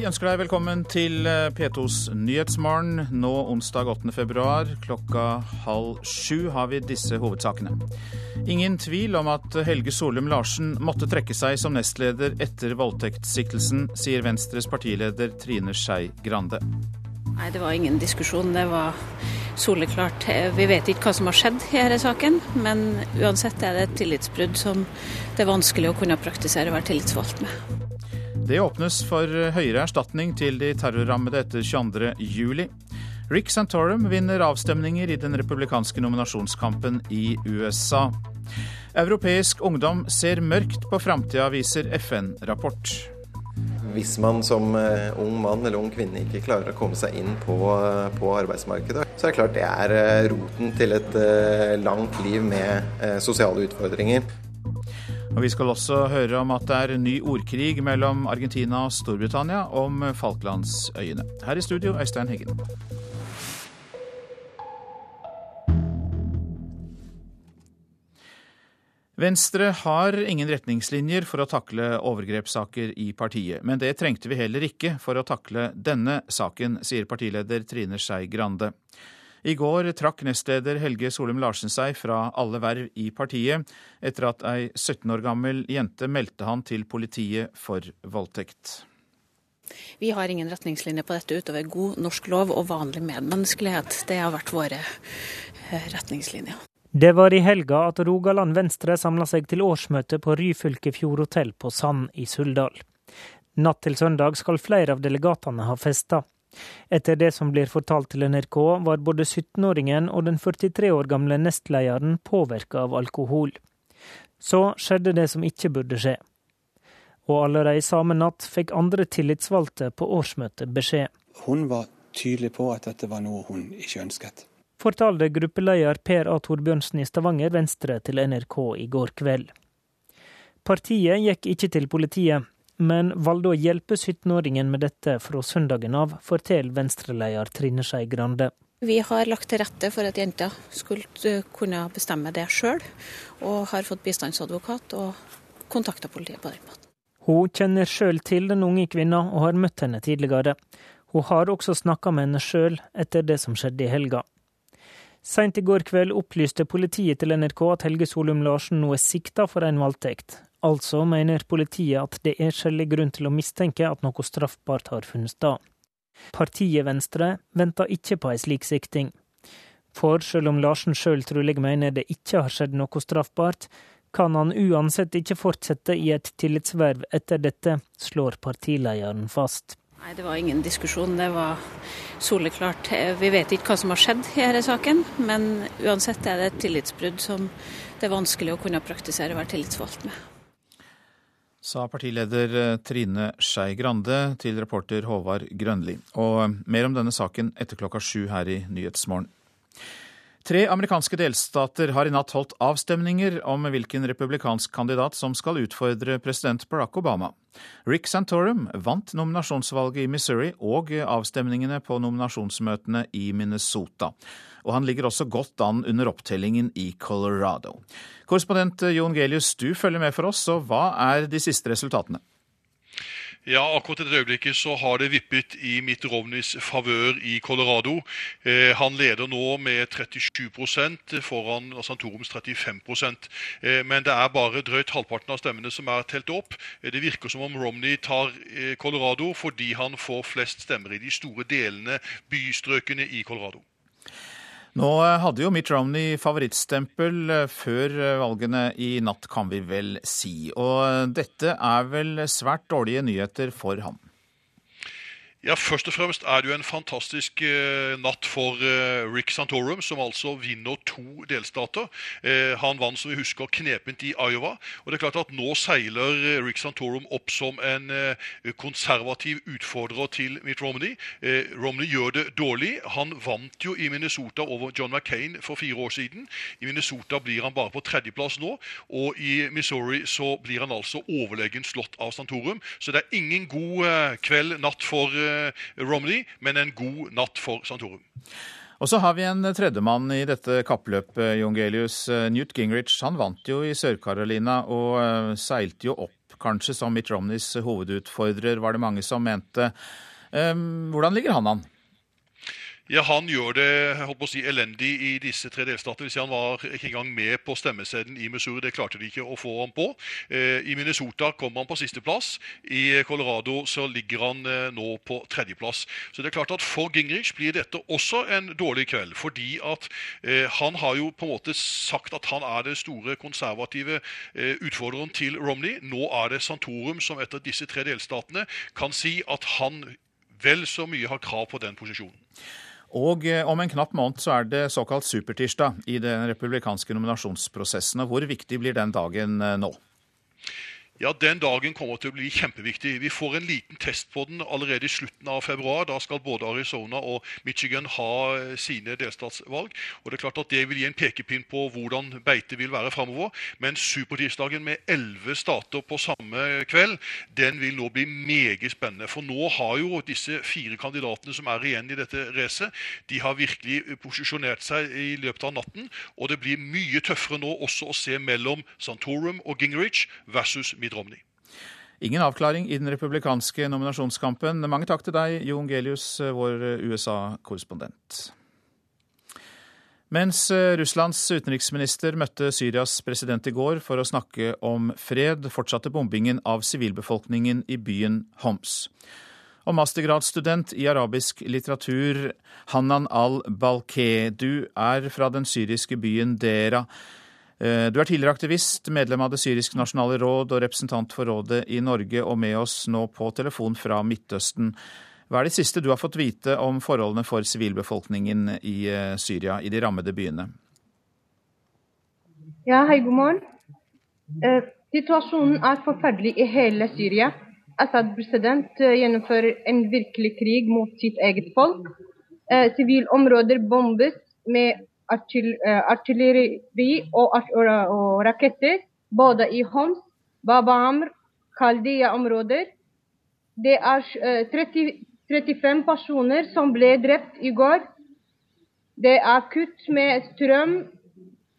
Vi ønsker deg velkommen til eh, P2s Nyhetsmorgen. Nå onsdag 8. februar klokka halv sju har vi disse hovedsakene. Ingen tvil om at Helge Solum Larsen måtte trekke seg som nestleder etter voldtektssiktelsen, sier Venstres partileder Trine Skei Grande. Nei, det var ingen diskusjon. Det var soleklart. Vi vet ikke hva som har skjedd i denne saken, men uansett er det et tillitsbrudd som det er vanskelig å kunne praktisere å være tillitsvalgt med. Det åpnes for høyere erstatning til de terrorrammede etter 22.07. Rick Santorum vinner avstemninger i den republikanske nominasjonskampen i USA. Europeisk ungdom ser mørkt på framtida, viser FN-rapport. Hvis man som eh, ung mann eller ung kvinne ikke klarer å komme seg inn på, eh, på arbeidsmarkedet, så er det klart det er eh, roten til et langt liv med sosiale utfordringer. Og Vi skal også høre om at det er ny ordkrig mellom Argentina og Storbritannia om Falklandsøyene. Her i studio, Øystein Heggen. Venstre har ingen retningslinjer for å takle overgrepssaker i partiet. Men det trengte vi heller ikke for å takle denne saken, sier partileder Trine Skei Grande. I går trakk nestleder Helge Solum Larsen seg fra alle verv i partiet, etter at ei 17 år gammel jente meldte han til politiet for voldtekt. Vi har ingen retningslinjer på dette utover god norsk lov og vanlig medmenneskelighet. Det har vært våre eh, retningslinjer. Det var i helga at Rogaland Venstre samla seg til årsmøte på Ryfylke Fjordhotell på Sand i Suldal. Natt til søndag skal flere av delegatene ha festa. Etter det som blir fortalt til NRK, var både 17-åringen og den 43 år gamle nestlederen påvirka av alkohol. Så skjedde det som ikke burde skje. Og allerede samme natt fikk andre tillitsvalgte på årsmøtet beskjed. Hun var tydelig på at dette var noe hun ikke ønsket. Fortalte gruppeleder Per A. Torbjørnsen i Stavanger Venstre til NRK i går kveld. Partiet gikk ikke til politiet, men valgte å hjelpe 17-åringen med dette fra søndagen av, forteller Venstre-leder Trine Skei Grande. Vi har lagt til rette for at jenta skulle eh, kunne bestemme det sjøl, og har fått bistandsadvokat og kontakta politiet på den måten. Hun kjenner sjøl til den unge kvinna og har møtt henne tidligere. Hun har også snakka med henne sjøl etter det som skjedde i helga. Seint i går kveld opplyste politiet til NRK at Helge Solum Larsen nå er sikta for en voldtekt. Altså mener politiet at det er skjellig grunn til å mistenke at noe straffbart har funnet sted. Partiet Venstre venter ikke på ei slik sikting. For selv om Larsen sjøl trolig mener det ikke har skjedd noe straffbart, kan han uansett ikke fortsette i et tillitsverv etter dette, slår partilederen fast. Nei, Det var ingen diskusjon. Det var soleklart. Vi vet ikke hva som har skjedd i denne saken, men uansett er det et tillitsbrudd som det er vanskelig å kunne praktisere å være tillitsvalgt med. Sa partileder eh, Trine Skei Grande til reporter Håvard Grønli. Og mer om denne saken etter klokka sju her i Nyhetsmorgen. Tre amerikanske delstater har i natt holdt avstemninger om hvilken republikansk kandidat som skal utfordre president Barack Obama. Rick Santorum vant nominasjonsvalget i Missouri og avstemningene på nominasjonsmøtene i Minnesota. Og han ligger også godt an under opptellingen i Colorado. Korrespondent Jon Gelius, du følger med for oss, så hva er de siste resultatene? Ja, akkurat i dette øyeblikket så har det vippet i Mitt Romneys favør i Colorado. Eh, han leder nå med 37% foran Santorums 35 eh, Men det er bare drøyt halvparten av stemmene som er telt opp. Eh, det virker som om Romney tar eh, Colorado fordi han får flest stemmer i de store delene, bystrøkene i Colorado. Nå eh, hadde jo Mitt Romney favorittstempel eh, før eh, valgene i natt, kan vi vel si. Og dette er vel svært dårlige nyheter for ham? Ja, Først og fremst er det jo en fantastisk eh, natt for eh, Rick Santorum, som altså vinner to delstater. Eh, han vant som vi husker knepent i Iowa. og det er klart at Nå seiler eh, Rick Santorum opp som en eh, konservativ utfordrer til Mitt Romney. Eh, Romney gjør det dårlig. Han vant jo i Minnesota over John McCain for fire år siden. I Minnesota blir han bare på tredjeplass nå, og i Missouri så blir han altså overlegen slått av Santorum. Så det er ingen god kveld, natt for Romney, men en god natt for Santorum. Og så har vi en tredjemann i dette kappløpet, Jon Gelius. Eh, Newt Gingrich han vant jo i Sør-Carolina og eh, seilte jo opp kanskje som Mitt Romneys hovedutfordrer, var det mange som mente. Hvordan ligger han an? Ja, Han gjør det holdt på å si, elendig i disse tre delstater. Hvis han var ikke engang med på stemmeseddelen i Missouri. Det klarte de ikke å få ham på. Eh, I Minnesota kom han på sisteplass. I Colorado så ligger han eh, nå på tredjeplass. Så det er klart at For Gingrich blir dette også en dårlig kveld. Fordi at eh, han har jo på en måte sagt at han er den store konservative utfordreren til Romney. Nå er det Santorum som etter disse tre delstatene kan si at han vel så mye har krav på den posisjonen. Og eh, om en knapp måned så er det såkalt supertirsdag i den republikanske nominasjonsprosessen. og Hvor viktig blir den dagen eh, nå? Ja, Den dagen kommer til å bli kjempeviktig. Vi får en liten test på den allerede i slutten av februar. Da skal både Arizona og Michigan ha eh, sine delstatsvalg. Og Det er klart at det vil gi en pekepinn på hvordan beitet vil være framover. Men supertirsdagen med elleve stater på samme kveld, den vil nå bli meget spennende. For nå har jo disse fire kandidatene som er igjen i dette racet, de har virkelig posisjonert seg i løpet av natten. Og det blir mye tøffere nå også å se mellom Santorum og Gingrich versus Michigan. Mitt Romney. Ingen avklaring i den republikanske nominasjonskampen. Mange takk til deg, Jon Gelius, vår USA-korrespondent. Mens Russlands utenriksminister møtte Syrias president i går for å snakke om fred, fortsatte bombingen av sivilbefolkningen i byen Homs. Og mastergradsstudent i arabisk litteratur Hanan al-Balkeh, du er fra den syriske byen Dera. Eh, du er tidligere aktivist, medlem av Det syriske nasjonale råd og representant for rådet i Norge, og med oss nå på telefon fra Midtøsten. Hva er det siste du har fått vite om forholdene for sivilbefolkningen i eh, Syria, i de rammede byene? Ja, hei, god morgen. Eh, situasjonen er forferdelig i hele Syria. Assad president gjennomfører en virkelig krig mot sitt eget folk. Sivilområder bombes med Eh, artilleri og, og, raketter, både i Homs, Baba Amr, Kaldea-områder. Det er 30, eh, 35 personer som ble drept i går. Det er kutt med strøm,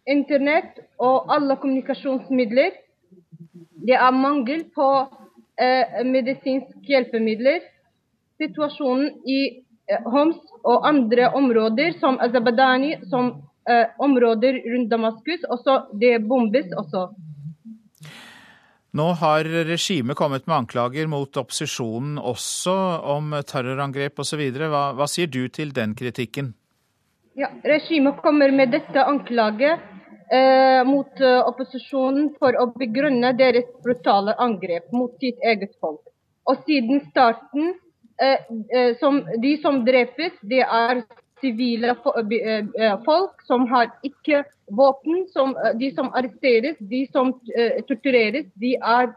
internett og alle kommunikasjonsmidler. Det er mangel på eh, medisinske hjelpemidler. Situasjonen i eh, Homs og andre områder, som Azabadani, som eh, områder rundt Damaskus. Også det bombes også. Nå har regimet kommet med anklager mot opposisjonen også om terrorangrep osv. Hva, hva sier du til den kritikken? Ja, Regimet kommer med dette anklaget eh, mot uh, opposisjonen for å begrunne deres brutale angrep mot sitt eget folk. Og siden starten Eh, eh, som, de som drepes, det er sivile eh, folk som har ikke våpen. Som, de som arresteres, de som tortureres, de er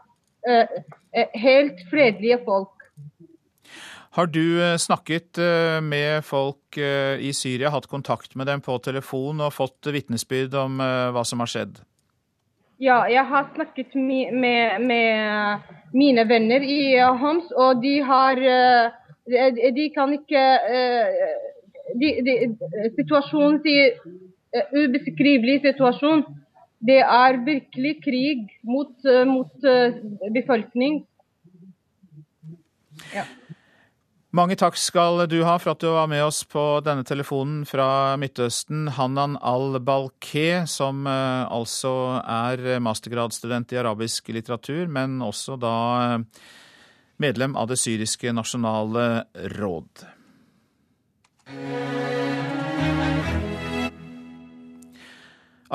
helt fredelige folk. Har du snakket med folk i Syria, hatt kontakt med dem på telefon og fått vitnesbyrd om hva som har skjedd? Ja, jeg har snakket med, med, med mine venner i Homs, og de har De, de kan ikke eh, de, de, Situasjonen sier eh, ubeskrivelig situasjon. Det er virkelig krig mot, eh, mot befolkning. Ja. Mange takk skal du ha for at du var med oss på denne telefonen fra Midtøsten. Hanan al-Balke, som altså er mastergradsstudent i arabisk litteratur, men også da medlem av det syriske nasjonale råd.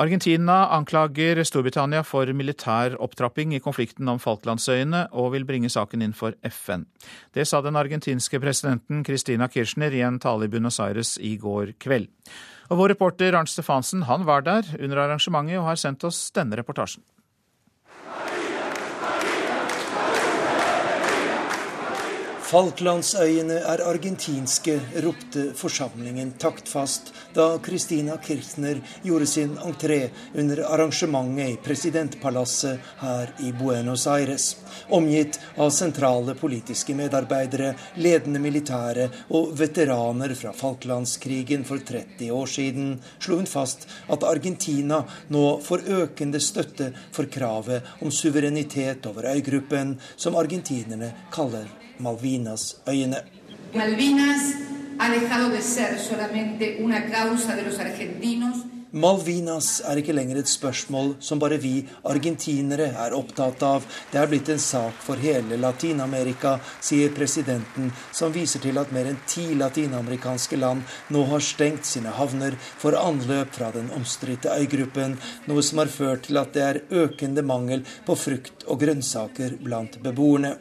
Argentina anklager Storbritannia for militær opptrapping i konflikten om Falklandsøyene og vil bringe saken inn for FN. Det sa den argentinske presidenten Christina Kirchner i en tale i Buenos Aires i går kveld. Og Vår reporter Arnt Stefansen han var der under arrangementet og har sendt oss denne reportasjen. Falklandsøyene er argentinske, ropte forsamlingen taktfast da Christina Kirchner gjorde sin entré under arrangementet i presidentpalasset her i Buenos Aires. Omgitt av sentrale politiske medarbeidere, ledende militære og veteraner fra Falklandskrigen for 30 år siden, slo hun fast at Argentina nå får økende støtte for kravet om suverenitet over øygruppen, som argentinerne kaller Malvinas-øyene. Malvinas Malvinas er ikke lenger et spørsmål som bare vi argentinere er opptatt av. Det er blitt en sak for hele Latin-Amerika, sier presidenten, som viser til at mer enn ti latinamerikanske land nå har stengt sine havner for anløp fra den omstridte øygruppen, noe som har ført til at det er økende mangel på frukt og grønnsaker blant beboerne.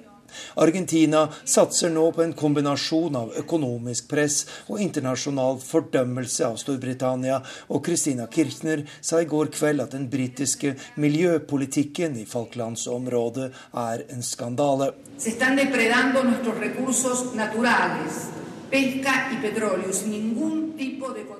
Argentina satser nå på en kombinasjon av økonomisk press og internasjonal fordømmelse av Storbritannia, og Christina Kirchner sa i går kveld at den britiske miljøpolitikken i Falklandsområdet er en skandale. Se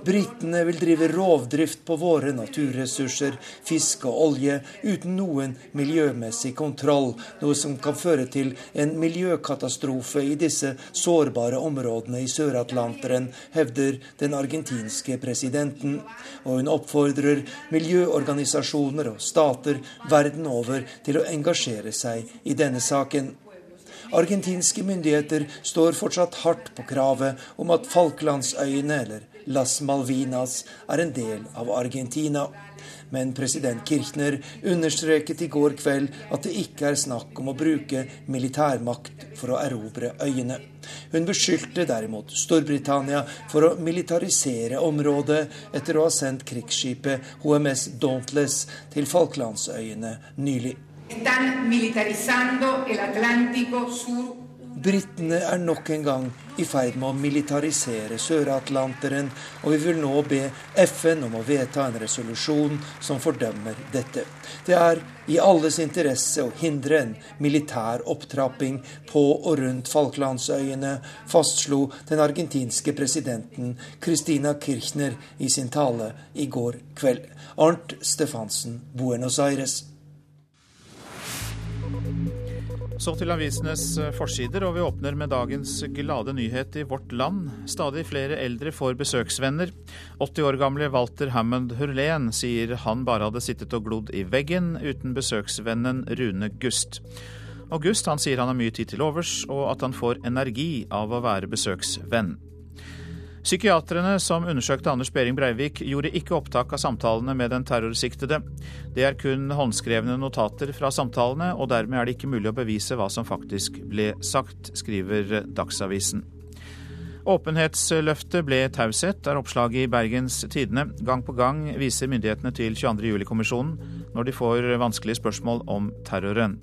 Britene vil drive rovdrift på våre naturressurser, fisk og olje, uten noen miljømessig kontroll, noe som kan føre til en miljøkatastrofe i disse sårbare områdene i Sør-Atlanteren, hevder den argentinske presidenten. Og hun oppfordrer miljøorganisasjoner og stater verden over til å engasjere seg i denne saken. Argentinske myndigheter står fortsatt hardt på kravet om at Falklandsøyene, eller Las Malvinas, er en del av Argentina. Men president Kirchner understreket i går kveld at det ikke er snakk om å bruke militærmakt for å erobre øyene. Hun beskyldte derimot Storbritannia for å militarisere området etter å ha sendt krigsskipet HMS Dauntless til Falklandsøyene nylig. Britene er nok en gang i ferd med å militarisere Sør-Atlanteren, og vi vil nå be FN om å vedta en resolusjon som fordømmer dette. Det er i alles interesse å hindre en militær opptrapping på og rundt Falklandsøyene, fastslo den argentinske presidenten Christina Kirchner i sin tale i går kveld. Arnt Stefansen, Buenos Aires. Så til avisenes eh, forsider, og vi åpner med dagens glade nyhet i Vårt Land. Stadig flere eldre får besøksvenner. 80 år gamle Walter Hammond Hurlen sier han bare hadde sittet og glodd i veggen uten besøksvennen Rune Gust. August han sier han har mye tid til overs, og at han får energi av å være besøksvenn. Psykiatrene som undersøkte Anders Behring Breivik, gjorde ikke opptak av samtalene med den terrorsiktede. Det er kun håndskrevne notater fra samtalene, og dermed er det ikke mulig å bevise hva som faktisk ble sagt, skriver Dagsavisen. Åpenhetsløftet ble taushet, er oppslaget i Bergens Tidende. Gang på gang viser myndighetene til 22. juli-kommisjonen når de får vanskelige spørsmål om terroren.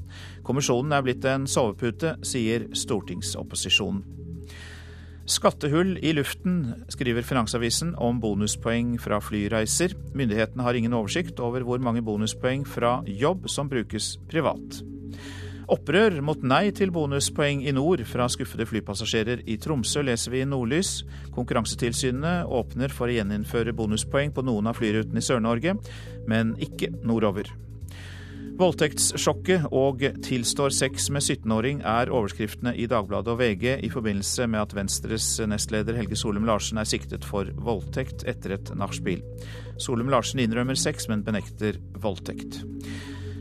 Kommisjonen er blitt en sovepute, sier stortingsopposisjonen. Skattehull i luften, skriver Finansavisen om bonuspoeng fra flyreiser. Myndighetene har ingen oversikt over hvor mange bonuspoeng fra jobb som brukes privat. Opprør mot nei til bonuspoeng i nord fra skuffede flypassasjerer i Tromsø, leser vi i Nordlys. Konkurransetilsynet åpner for å gjeninnføre bonuspoeng på noen av flyrutene i Sør-Norge, men ikke nordover. Voldtektssjokket og tilstår sex med 17-åring er overskriftene i Dagbladet og VG i forbindelse med at Venstres nestleder Helge Solum Larsen er siktet for voldtekt etter et nachspiel. Solum Larsen innrømmer sex, men benekter voldtekt.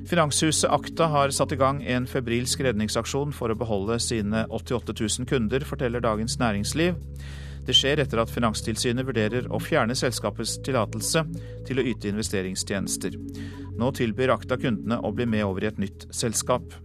Finanshuset Akta har satt i gang en febrilsk redningsaksjon for å beholde sine 88 000 kunder, forteller Dagens Næringsliv. Det skjer etter at Finanstilsynet vurderer å fjerne selskapets tillatelse til å yte investeringstjenester. Nå tilbyr Akta kundene å bli med over i et nytt selskap.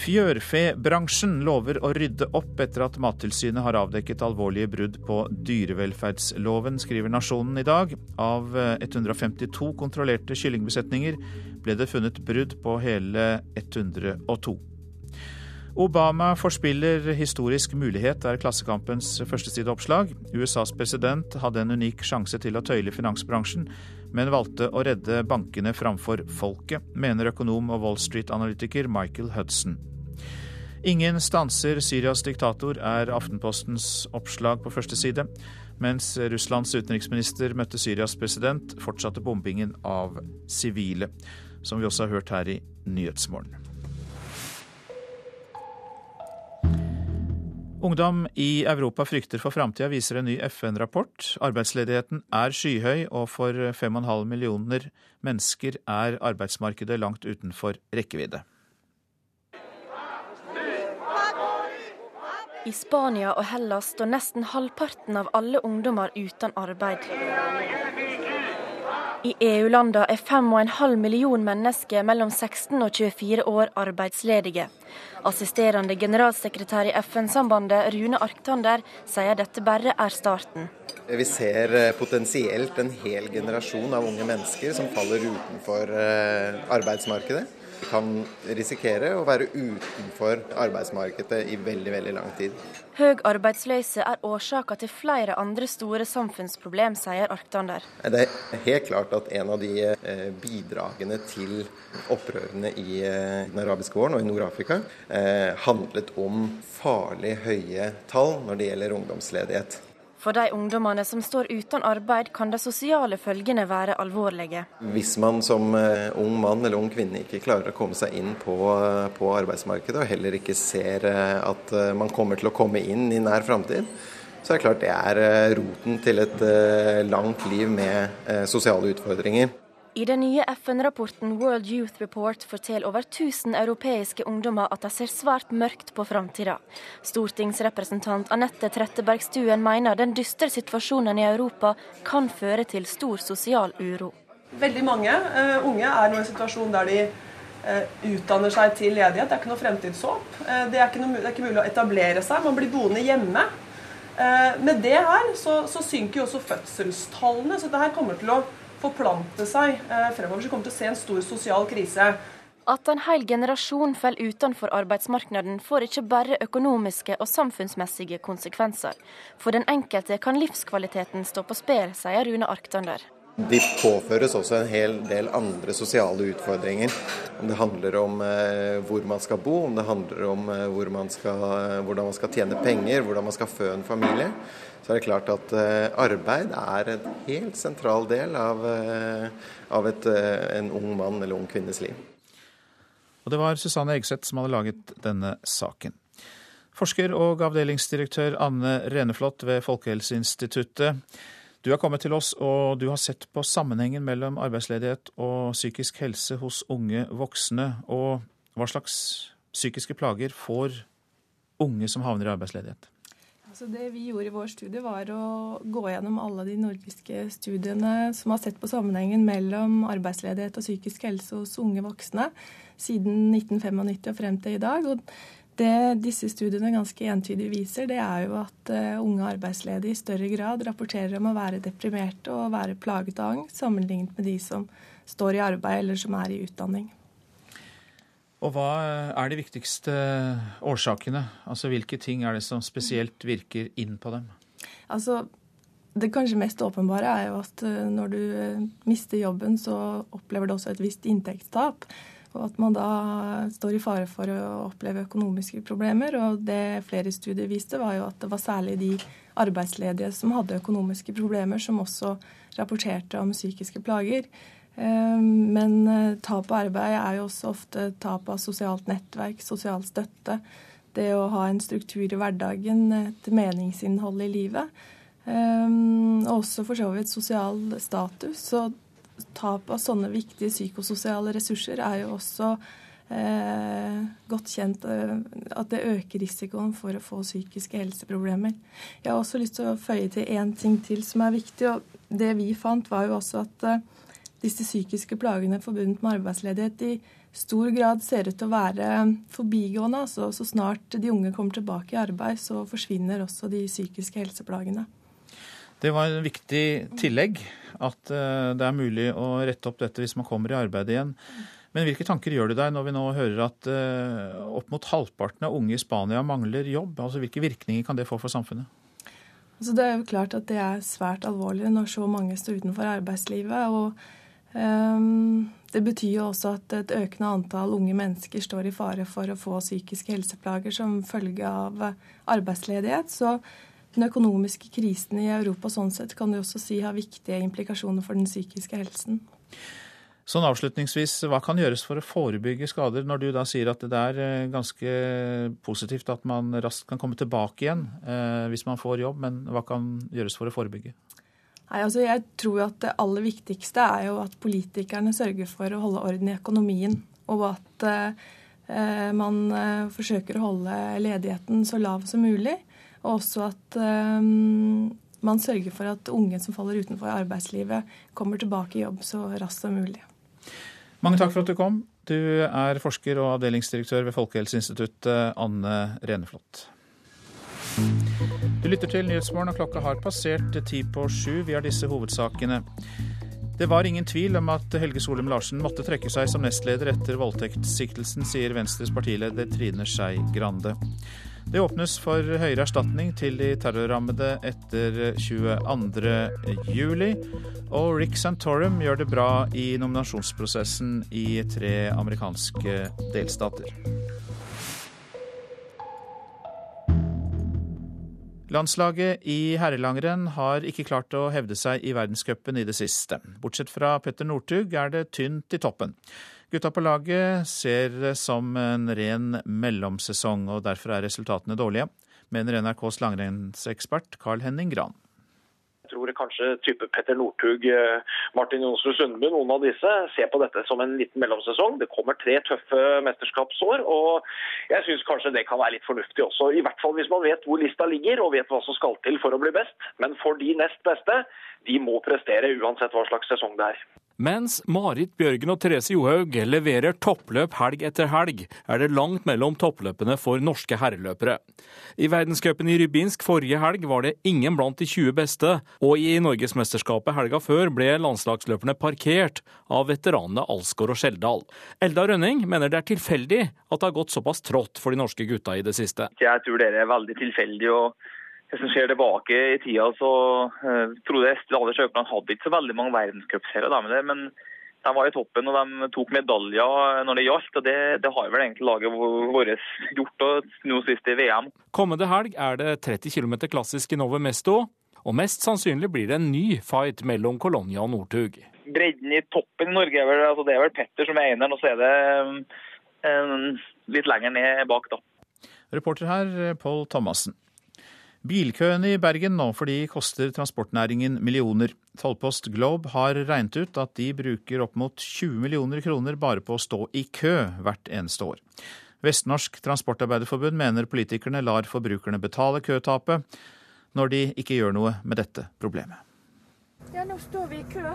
Fjørfebransjen lover å rydde opp etter at Mattilsynet har avdekket alvorlige brudd på dyrevelferdsloven, skriver Nasjonen i dag. Av 152 kontrollerte kyllingbesetninger ble det funnet brudd på hele 102. Obama forspiller historisk mulighet, er Klassekampens førstesideoppslag. USAs president hadde en unik sjanse til å tøyle finansbransjen men valgte å redde bankene framfor folket, mener økonom og Wall Street-analytiker Michael Hudson. Ingen stanser Syrias diktator, er Aftenpostens oppslag på første side. Mens Russlands utenriksminister møtte Syrias president, fortsatte bombingen av sivile. Som vi også har hørt her i Nyhetsmorgen. Ungdom i Europa frykter for framtida, viser en ny FN-rapport. Arbeidsledigheten er skyhøy, og for 5,5 millioner mennesker er arbeidsmarkedet langt utenfor rekkevidde. I Spania og Hellas står nesten halvparten av alle ungdommer uten arbeid. I EU-landene er 5,5 million mennesker mellom 16 og 24 år arbeidsledige. Assisterende generalsekretær i FN-sambandet, Rune Arktander, sier dette bare er starten. Vi ser eh, potensielt en hel generasjon av unge mennesker som faller utenfor arbeidsmarkedet. Vi kan risikere å være utenfor arbeidsmarkedet i veldig, veldig lang tid. Høg arbeidsløse er årsaka til flere andre store samfunnsproblem, sier Arktander. Det er helt klart at en av de eh, bidragene til opprørene i eh, den arabiske våren og i Nord-Afrika eh, handlet om farlig høye tall når det gjelder ungdomsledighet. For de ungdommene som står uten arbeid, kan de sosiale følgene være alvorlige. Hvis man som eh, ung mann eller ung kvinne ikke klarer å komme seg inn på, eh, på arbeidsmarkedet, og heller ikke ser eh, at man kommer til å komme inn i nær framtid, så er det klart det er roten til et langt liv med sosiale utfordringer. I den nye FN-rapporten World Youth Report forteller over 1000 europeiske ungdommer at de ser svært mørkt på framtida. Stortingsrepresentant Anette Trettebergstuen mener den dystre situasjonen i Europa kan føre til stor sosial uro. Veldig mange uh, unge er nå i en situasjon der de uh, utdanner seg til ledighet. Det er ikke noe fremtidshåp. Uh, det, er ikke noe, det, er ikke mulig å etablere seg. Man blir boende hjemme. med det her så, så synker jo også fødselstallene, så det her kommer til å forplante seg eh, fremover. Så vi kommer til å se en stor sosial krise. At en hel generasjon faller utenfor arbeidsmarkedet, får ikke bare økonomiske og samfunnsmessige konsekvenser. For den enkelte kan livskvaliteten stå på spill, sier Rune Arktander. De påføres også en hel del andre sosiale utfordringer. Om det handler om eh, hvor man skal bo, om det handler om eh, hvor man skal, hvordan man skal tjene penger, hvordan man skal fø en familie så er det klart at eh, arbeid er en helt sentral del av, eh, av et, eh, en ung mann eller ung kvinnes liv. Og det var Susanne Egseth som hadde laget denne saken. Forsker og avdelingsdirektør Anne Reneflot ved Folkehelseinstituttet. Du har kommet til oss, og du har sett på sammenhengen mellom arbeidsledighet og psykisk helse hos unge voksne. Og hva slags psykiske plager får unge som havner i arbeidsledighet? Altså det vi gjorde i vår studie, var å gå gjennom alle de nordiske studiene som har sett på sammenhengen mellom arbeidsledighet og psykisk helse hos unge voksne siden 1995 og frem til i dag. Og det disse studiene ganske entydig viser, det er jo at uh, unge arbeidsledige i større grad rapporterer om å være deprimerte og være plaget av angst, sammenlignet med de som står i arbeid eller som er i utdanning. Og hva er de viktigste årsakene? Altså Hvilke ting er det som spesielt virker inn på dem? Altså, Det kanskje mest åpenbare er jo at eh, når du eh, mister jobben, så opplever du også et visst inntektstap. Og at man da står i fare for å oppleve økonomiske problemer. Og det flere studier viste, var jo at det var særlig de arbeidsledige som hadde økonomiske problemer, som også rapporterte om psykiske plager. Ehm, men eh, tap av arbeid er jo også ofte tap av sosialt nettverk, sosial støtte. Det å ha en struktur i hverdagen, et meningsinnhold i livet. Ehm, og også for så vidt sosial status. Så tap av sånne viktige psykososiale ressurser er jo også eh, godt kjent eh, at det øker risikoen for å få psykiske helseproblemer. Jeg har også lyst til å føye til én ting til som er viktig. og Det vi fant, var jo også at eh, disse psykiske plagene forbundet med arbeidsledighet i stor grad ser ut til å være forbigående. Altså, så snart de unge kommer tilbake i arbeid, så forsvinner også de psykiske helseplagene. Det var en viktig tillegg at eh, det er mulig å rette opp dette hvis man kommer i arbeid igjen. Men hvilke tanker gjør du deg når vi nå hører at eh, opp mot halvparten av unge i Spania mangler jobb? Altså Hvilke virkninger kan det få for samfunnet? Altså, det er jo klart at det er svært alvorlig når så mange står utenfor arbeidslivet. og Um, det betyr jo også at et økende antall unge mennesker står i fare for å få psykiske helseplager som følge av arbeidsledighet. Så den økonomiske krisen i Europa sånn sett kan du også si har viktige implikasjoner for den psykiske helsen. Sånn avslutningsvis, Hva kan gjøres for å forebygge skader, når du da sier at det er eh, ganske positivt at man raskt kan komme tilbake igjen eh, hvis man får jobb, men hva kan gjøres for å forebygge? Nei, altså jeg tror at Det aller viktigste er jo at politikerne sørger for å holde orden i økonomien. Og at eh, man eh, forsøker å holde ledigheten så lav som mulig. Og også at um, man sørger for at unge som faller utenfor arbeidslivet, kommer tilbake i jobb så raskt som mulig. Mange takk for at du kom. Du er forsker og avdelingsdirektør ved Folkehelseinstituttet, Anne Reneflot. Du lytter til Nyhetsmorgen, og klokka har passert ti på sju. Vi har disse hovedsakene. Det var ingen tvil om at Helge Solum Larsen måtte trekke seg som nestleder etter voldtektssiktelsen, sier Venstres partileder Trine Skei Grande. Det åpnes for høyere erstatning til de terrorrammede etter 22.07. Og Rick Santorum gjør det bra i nominasjonsprosessen i tre amerikanske delstater. Landslaget i herrelangrenn har ikke klart å hevde seg i verdenscupen i det siste. Bortsett fra Petter Northug er det tynt i toppen. Gutta på laget ser det som en ren mellomsesong, og derfor er resultatene dårlige, mener NRKs langrennsekspert Carl Henning Gran tror kanskje type Petter Northug, eh, Martin Jonsrud Sundby, noen av disse ser på dette som en liten mellomsesong. Det kommer tre tøffe mesterskapsår, og jeg syns kanskje det kan være litt fornuftig også. I hvert fall hvis man vet hvor lista ligger og vet hva som skal til for å bli best. Men for de nest beste, de må prestere uansett hva slags sesong det er. Mens Marit Bjørgen og Therese Johaug leverer toppløp helg etter helg, er det langt mellom toppløpene for norske herreløpere. I verdenscupen i Rybinsk forrige helg var det ingen blant de 20 beste, og i Norgesmesterskapet helga før ble landslagsløperne parkert av veteranene Alsgaard og Skjeldal. Elda Rønning mener det er tilfeldig at det har gått såpass trått for de norske gutta i det siste. Jeg tror det er veldig tilfeldig. og hvis en ser tilbake i tida, så uh, trodde jeg alle Ader hadde ikke så veldig mange verdenscupserier. Men de var i toppen og de tok medaljer når det gjaldt. og Det, det har vel egentlig laget vårt gjort, og nå sist i VM. Kommende helg er det 30 km klassisk i Nove Mesto. Og mest sannsynlig blir det en ny fight mellom Colonia og Northug. Bredden i toppen i Norge er vel, altså det er vel Petter som er eneren, og så er det um, litt lenger ned bak, da. Reporter her, Pål Thomassen. Bilkøene i Bergen nå fordi koster transportnæringen millioner. Tollpost Globe har regnet ut at de bruker opp mot 20 millioner kroner bare på å stå i kø hvert eneste år. Vestnorsk Transportarbeiderforbund mener politikerne lar forbrukerne betale køtapet, når de ikke gjør noe med dette problemet. Ja, nå står vi i kø.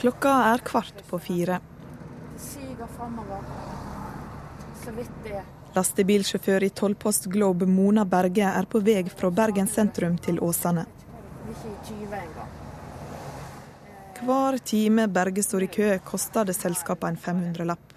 Klokka er kvart på fire. Det siger framover. Så vidt det. Lastebilsjåfør i tollpost Globe Mona Berge er på vei fra Bergen sentrum til Åsane. Hver time Berge står i kø, koster det selskapet en 500-lapp.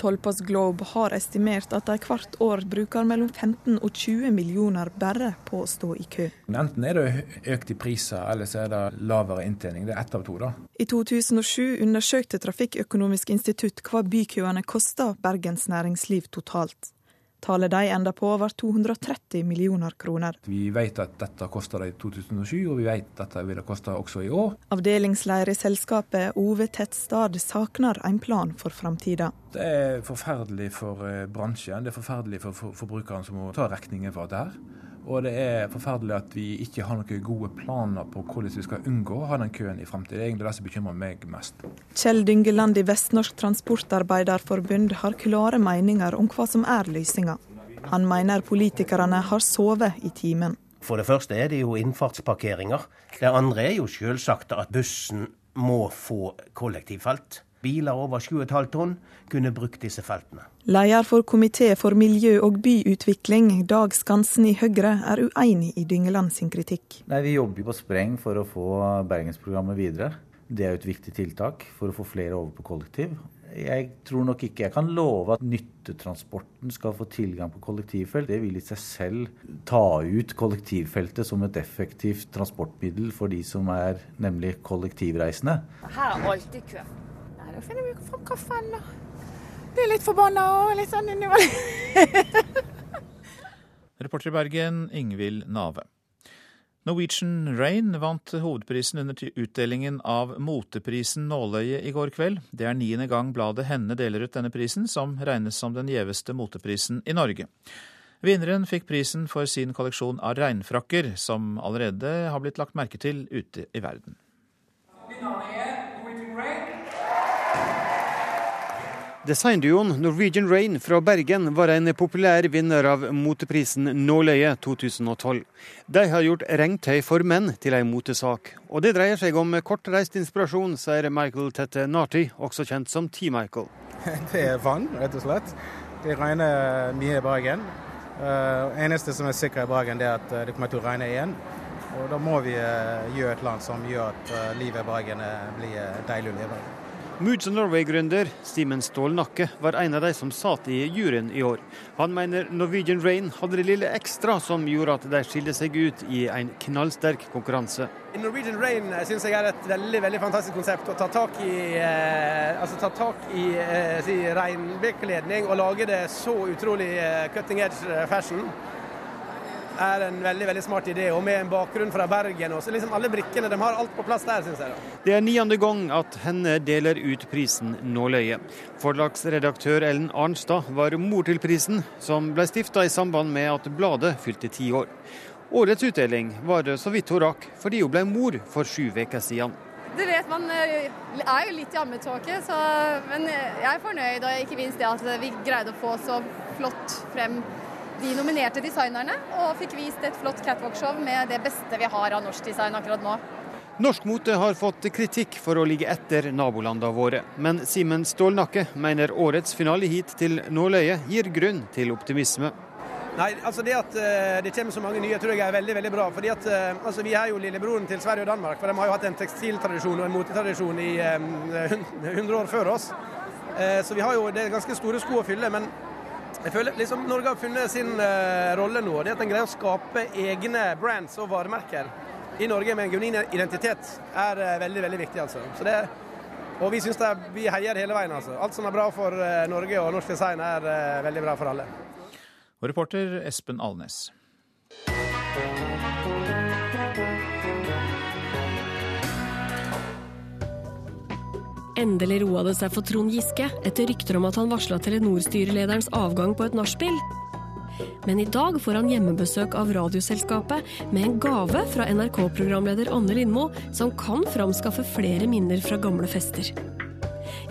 Tollpost Globe har estimert at de hvert år bruker mellom 15 og 20 millioner bare på å stå i kø. Enten er det økt i priser, eller så er det lavere inntjening. Det er ett av to, da. I 2007 undersøkte Trafikkøkonomisk institutt hva bykøene koster Bergens næringsliv totalt. Tallet de enda på var 230 millioner kroner. Vi vet at dette kosta i 2007, og vi vet at dette vil koste også i år. Avdelingsleder i selskapet Ove Tettstad savner en plan for framtida. Det er forferdelig for eh, bransjen, det er forferdelig for forbrukeren som må ta regningen for dette. Og det er forferdelig at vi ikke har noen gode planer på hvordan vi skal unngå å ha den køen i fremtiden. Det er egentlig det som bekymrer meg mest. Kjell Dyngeland i Vestnorsk Transportarbeiderforbund har klare meninger om hva som er løsninga. Han mener politikerne har sovet i timen. For det første er det jo innfartsparkeringer. Det andre er jo selvsagt at bussen må få kollektivfelt. Biler over 7,5 tonn kunne brukt disse feltene. Leder for komité for miljø og byutvikling, Dag Skansen i Høyre, er uenig i Dyngeland sin kritikk. Nei, Vi jobber på spreng for å få Bergensprogrammet videre. Det er jo et viktig tiltak for å få flere over på kollektiv. Jeg tror nok ikke jeg kan love at nyttetransporten skal få tilgang på kollektivfelt. Det vil i seg selv ta ut kollektivfeltet som et effektivt transportmiddel for de som er nemlig kollektivreisende. Her er alltid kø. Nei, Da finner vi fram kaffen og blir litt forbanna og litt sånn innimellom. Reporter i Bergen, Ingvild Nave. Norwegian Rain vant hovedprisen under utdelingen av moteprisen Nåløye i går kveld. Det er niende gang bladet Henne deler ut denne prisen, som regnes som den gjeveste moteprisen i Norge. Vinneren fikk prisen for sin kolleksjon av regnfrakker, som allerede har blitt lagt merke til ute i verden. Designduoen Norwegian Rain fra Bergen var en populær vinner av moteprisen Nåløye 2012. De har gjort regntøy for menn til en motesak. Og det dreier seg om kortreist inspirasjon, sier Michael Tette Narty, også kjent som T-Michael. Det er vann, rett og slett. Det regner mye i Bergen. Uh, eneste som er sikkert i Bergen, er at det kommer til å regne igjen. Og da må vi uh, gjøre et annet som gjør at uh, livet i Bergen blir deilig å leve. Moods of Norway-gründer Simen Stålnakke var en av de som satt i juryen i år. Han mener Norwegian Rain hadde det lille ekstra som gjorde at de skilte seg ut i en knallsterk konkurranse. Norwegian Rain syns jeg er et veldig veldig fantastisk konsept. Å ta tak i, eh, altså ta tak i eh, si, regnbekledning og lage det så utrolig eh, cutting edge eh, fashion er en veldig veldig smart idé, og med en bakgrunn fra Bergen. og så liksom Alle brikkene de har alt på plass der, syns jeg. da. Det er niende gang at henne deler ut prisen Nåløye. Forlagsredaktør Ellen Arnstad var mor til prisen, som ble stifta i samband med at bladet fylte ti år. Årets utdeling var det så vidt hun rakk, fordi hun ble mor for sju uker siden. Du vet, Man er jo litt i ammetåke, men jeg er fornøyd. Og ikke minst det at vi greide å få så flott frem de nominerte designerne, og fikk vist et flott catwalk-show med det beste vi har av norsk design akkurat nå. Norsk mote har fått kritikk for å ligge etter nabolandene våre, men Simen Stålnakke mener årets finale hit til nåløyet gir grunn til optimisme. Nei, altså Det at uh, det kommer så mange nye, tror jeg er veldig veldig bra. fordi at uh, altså Vi er jo lillebroren til Sverige og Danmark. for De har jo hatt en tekstiltradisjon og en motetradisjon i um, eh, 100 år før oss. Så vi har jo det er ganske store sko å fylle. men jeg føler liksom Norge har funnet sin uh, rolle nå. Det at en greier å skape egne brands og varemerker i Norge med en genuin identitet, er uh, veldig veldig viktig. altså. Det, og vi syns vi heier hele veien. altså. Alt som er bra for uh, Norge og norsk design, er veldig bra for alle. Og reporter Espen Alnes. Endelig roa det seg for Trond Giske etter rykter om at han varsla Telenor-styrelederens avgang på et nachspiel. Men i dag får han hjemmebesøk av Radioselskapet med en gave fra NRK-programleder Anne Lindmo, som kan framskaffe flere minner fra gamle fester.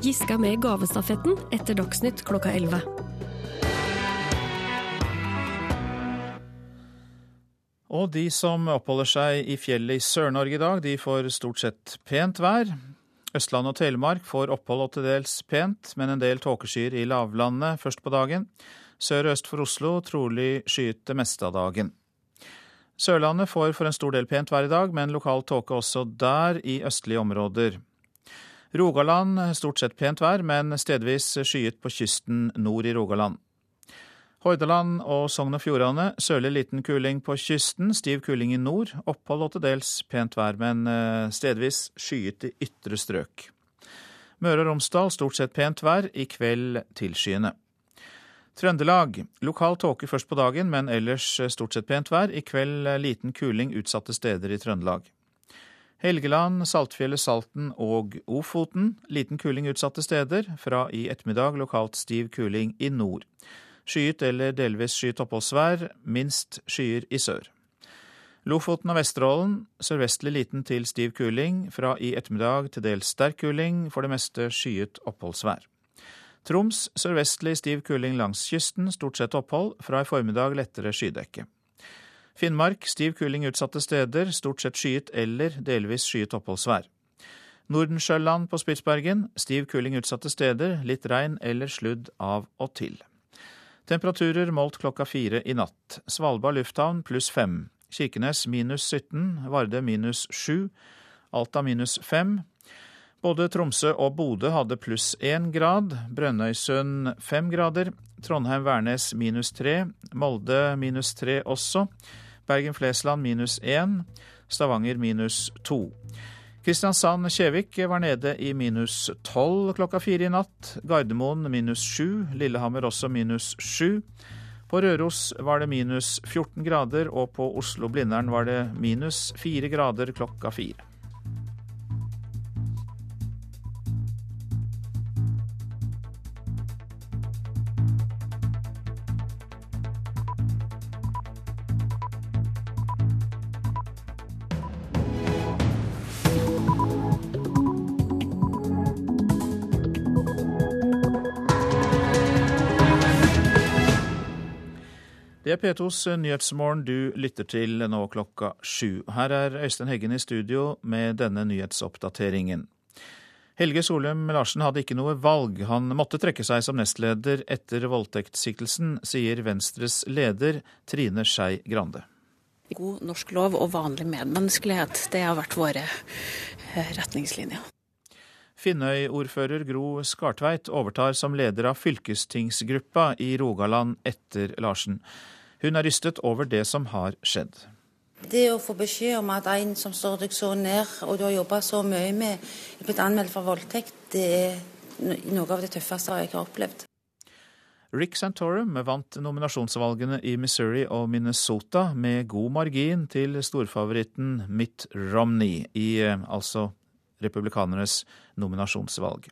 Giske er med i gavestafetten etter Dagsnytt klokka 11. Og de som oppholder seg i fjellet i Sør-Norge i dag, de får stort sett pent vær. Østland og Telemark får opphold og til dels pent, men en del tåkeskyer i lavlandet først på dagen. Sør og øst for Oslo trolig skyet det meste av dagen. Sørlandet får for en stor del pent vær i dag, men lokal tåke også der i østlige områder. Rogaland stort sett pent vær, men stedvis skyet på kysten nord i Rogaland. Hordaland og Sogn og Fjordane sørlig liten kuling på kysten, stiv kuling i nord. Opphold og til dels pent vær, men eh, stedvis skyet i ytre strøk. Møre og Romsdal stort sett pent vær, i kveld tilskyende. Trøndelag lokal tåke først på dagen, men ellers eh, stort sett pent vær. I kveld eh, liten kuling utsatte steder i Trøndelag. Helgeland, Saltfjellet, Salten og Ofoten liten kuling utsatte steder. Fra i ettermiddag lokalt stiv kuling i nord. Skyet eller delvis skyet oppholdsvær, minst skyer i sør. Lofoten og Vesterålen sørvestlig liten til stiv kuling, fra i ettermiddag til dels sterk kuling, for det meste skyet oppholdsvær. Troms sørvestlig stiv kuling langs kysten, stort sett opphold, fra i formiddag lettere skydekke. Finnmark stiv kuling utsatte steder, stort sett skyet eller delvis skyet oppholdsvær. Nordensjøland på Spitsbergen stiv kuling utsatte steder, litt regn eller sludd av og til. Temperaturer målt klokka fire i natt. Svalbard lufthavn pluss fem. Kirkenes minus 17. Varde minus sju. Alta minus fem. Både Tromsø og Bodø hadde pluss 1 grad, Brønnøysund fem grader, Trondheim-Værnes minus tre, Molde minus tre også, Bergen-Flesland minus 1, Stavanger minus to. Kristiansand-Kjevik var nede i minus tolv klokka fire i natt, Gardermoen minus sju, Lillehammer også minus sju. På Røros var det minus 14 grader, og på Oslo-Blindern var det minus fire grader klokka fire. Det er P2s Nyhetsmorgen du lytter til nå klokka sju. Her er Øystein Heggen i studio med denne nyhetsoppdateringen. Helge Solum Larsen hadde ikke noe valg. Han måtte trekke seg som nestleder etter voldtektssiktelsen, sier Venstres leder Trine Skei Grande. God norsk lov og vanlig medmenneskelighet, det har vært våre eh, retningslinjer. Finnøy-ordfører Gro Skartveit overtar som leder av fylkestingsgruppa i Rogaland etter Larsen. Hun er rystet over det som har skjedd. Det å få beskjed om at en som står deg så nær, og du har jobba så mye med, er blitt anmeldt for voldtekt, det er noe av det tøffeste jeg har opplevd. Rick Santorum vant nominasjonsvalgene i Missouri og Minnesota med god margin til storfavoritten Mitt Romney i eh, altså republikanernes nominasjonsvalg.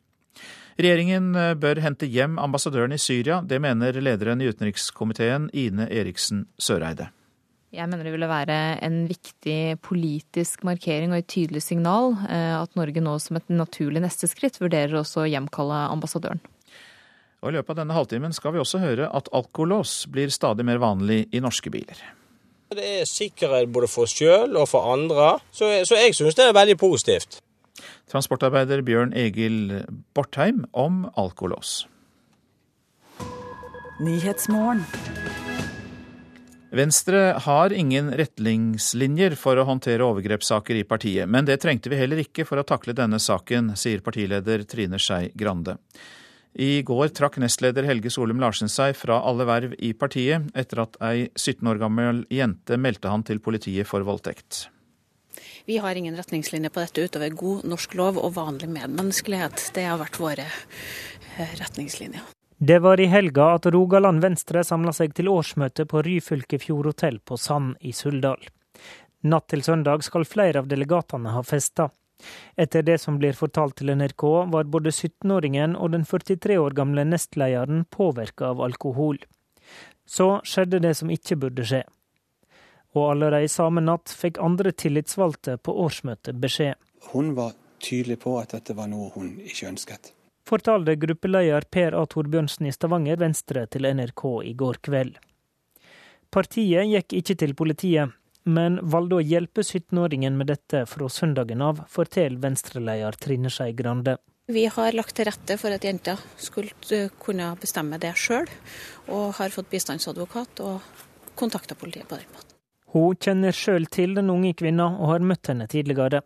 Regjeringen eh, bør hente hjem ambassadøren i Syria. Det mener lederen i utenrikskomiteen, Ine Eriksen Søreide. Jeg mener det ville være en viktig politisk markering og et tydelig signal eh, at Norge nå som et naturlig neste skritt vurderer også å hjemkalle ambassadøren. Og I løpet av denne halvtimen skal vi også høre at alkolås blir stadig mer vanlig i norske biler. Det er sikkerhet både for oss sjøl og for andre, så, så jeg syns det er veldig positivt. Transportarbeider Bjørn Egil Bortheim om alkolås. Venstre har ingen retningslinjer for å håndtere overgrepssaker i partiet, men det trengte vi heller ikke for å takle denne saken, sier partileder Trine Skei Grande. I går trakk nestleder Helge Solum Larsen seg fra alle verv i partiet, etter at ei 17 år gammel jente meldte han til politiet for voldtekt. Vi har ingen retningslinjer på dette utover god norsk lov og vanlig medmenneskelighet. Det har vært våre eh, retningslinjer. Det var i helga at Rogaland Venstre samla seg til årsmøte på Ryfylke Fjordhotell på Sand i Suldal. Natt til søndag skal flere av delegatene ha festa. Etter det som blir fortalt til NRK, var både 17-åringen og den 43 år gamle nestlederen påvirka av alkohol. Så skjedde det som ikke burde skje. Og allerede samme natt fikk andre tillitsvalgte på årsmøtet beskjed. Hun var tydelig på at dette var noe hun ikke ønsket fortalte gruppeleder Per A. Torbjørnsen i Stavanger Venstre til NRK i går kveld. Partiet gikk ikke til politiet, men valgte å hjelpe 17-åringen med dette fra søndagen av, forteller Venstre-leder Trine Skei Grande. Vi har lagt til rette for at jenta skulle kunne bestemme det sjøl, og har fått bistandsadvokat og kontakta politiet på den måten. Hun kjenner sjøl til den unge kvinna og har møtt henne tidligere.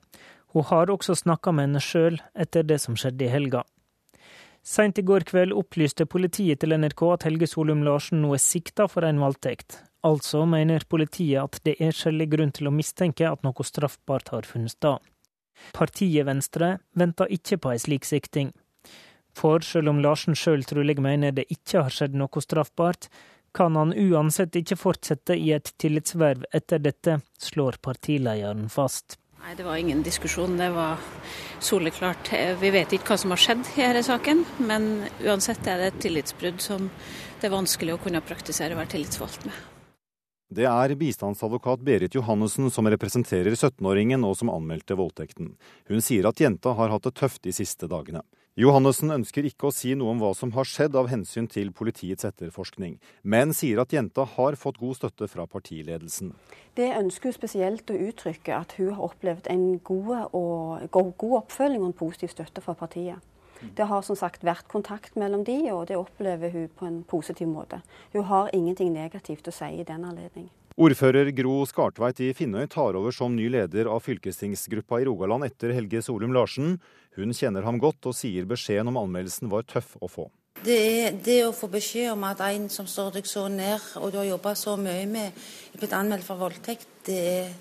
Hun har også snakka med henne sjøl etter det som skjedde i helga. Seint i går kveld opplyste politiet til NRK at Helge Solum Larsen nå er sikta for en voldtekt. Altså mener politiet at det er skjellig grunn til å mistenke at noe straffbart har funnet sted. Partiet Venstre venter ikke på ei slik sikting. For selv om Larsen sjøl trolig mener det ikke har skjedd noe straffbart, kan han uansett ikke fortsette i et tillitsverv etter dette, slår partilederen fast. Nei, Det var ingen diskusjon. Det var soleklart. Vi vet ikke hva som har skjedd i denne saken, men uansett er det et tillitsbrudd som det er vanskelig å kunne praktisere å være tillitsvalgt med. Det er bistandsadvokat Berit Johannessen som representerer 17-åringen og som anmeldte voldtekten. Hun sier at jenta har hatt det tøft de siste dagene. Johannessen ønsker ikke å si noe om hva som har skjedd av hensyn til politiets etterforskning, men sier at jenta har fått god støtte fra partiledelsen. Det ønsker hun spesielt å uttrykke at hun har opplevd en god, og, god oppfølging og en positiv støtte fra partiet. Det har som sagt vært kontakt mellom de, og det opplever hun på en positiv måte. Hun har ingenting negativt å si i den anledning. Ordfører Gro Skartveit i Finnøy tar over som ny leder av fylkestingsgruppa i Rogaland etter Helge Solum Larsen. Hun kjenner ham godt og sier beskjeden om anmeldelsen var tøff å få. Det er det å få beskjed om at en som står deg så nær, og du har jobba så mye med, er blitt anmeldt for voldtekt, det er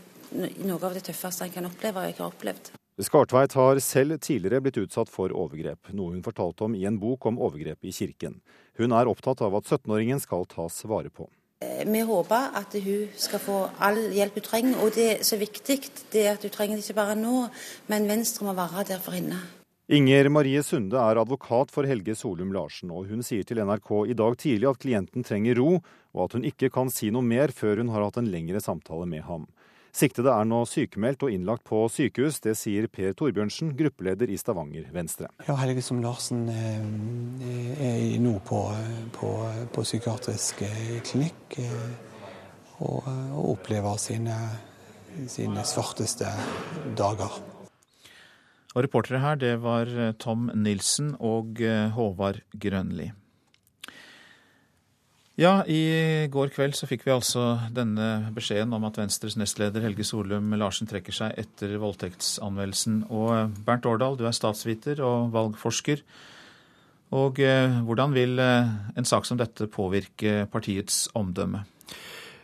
noe av det tøffeste en kan oppleve, og jeg har opplevd. Skartveit har selv tidligere blitt utsatt for overgrep, noe hun fortalte om i en bok om overgrep i kirken. Hun er opptatt av at 17-åringen skal tas vare på. Eh, vi håper at hun skal få all hjelp hun trenger, og det er så viktig det at hun trenger det ikke bare nå, men Venstre må være der for henne. Inger Marie Sunde er advokat for Helge Solum Larsen, og hun sier til NRK i dag tidlig at klienten trenger ro, og at hun ikke kan si noe mer før hun har hatt en lengre samtale med ham. Siktede er nå sykemeldt og innlagt på sykehus. Det sier Per Torbjørnsen, gruppeleder i Stavanger Venstre. Ja, Helgesom Larsen eh, er nå på, på, på psykiatrisk eh, klinikk eh, og, og opplever sine, sine svarteste dager. Og Reportere her, det var Tom Nilsen og Håvard Grønli. Ja, i går kveld så fikk vi altså denne beskjeden om at Venstres nestleder Helge Solum Larsen trekker seg etter voldtektsanmeldelsen. Og eh, Bernt Årdal, du er statsviter og valgforsker. Og eh, hvordan vil eh, en sak som dette påvirke partiets omdømme?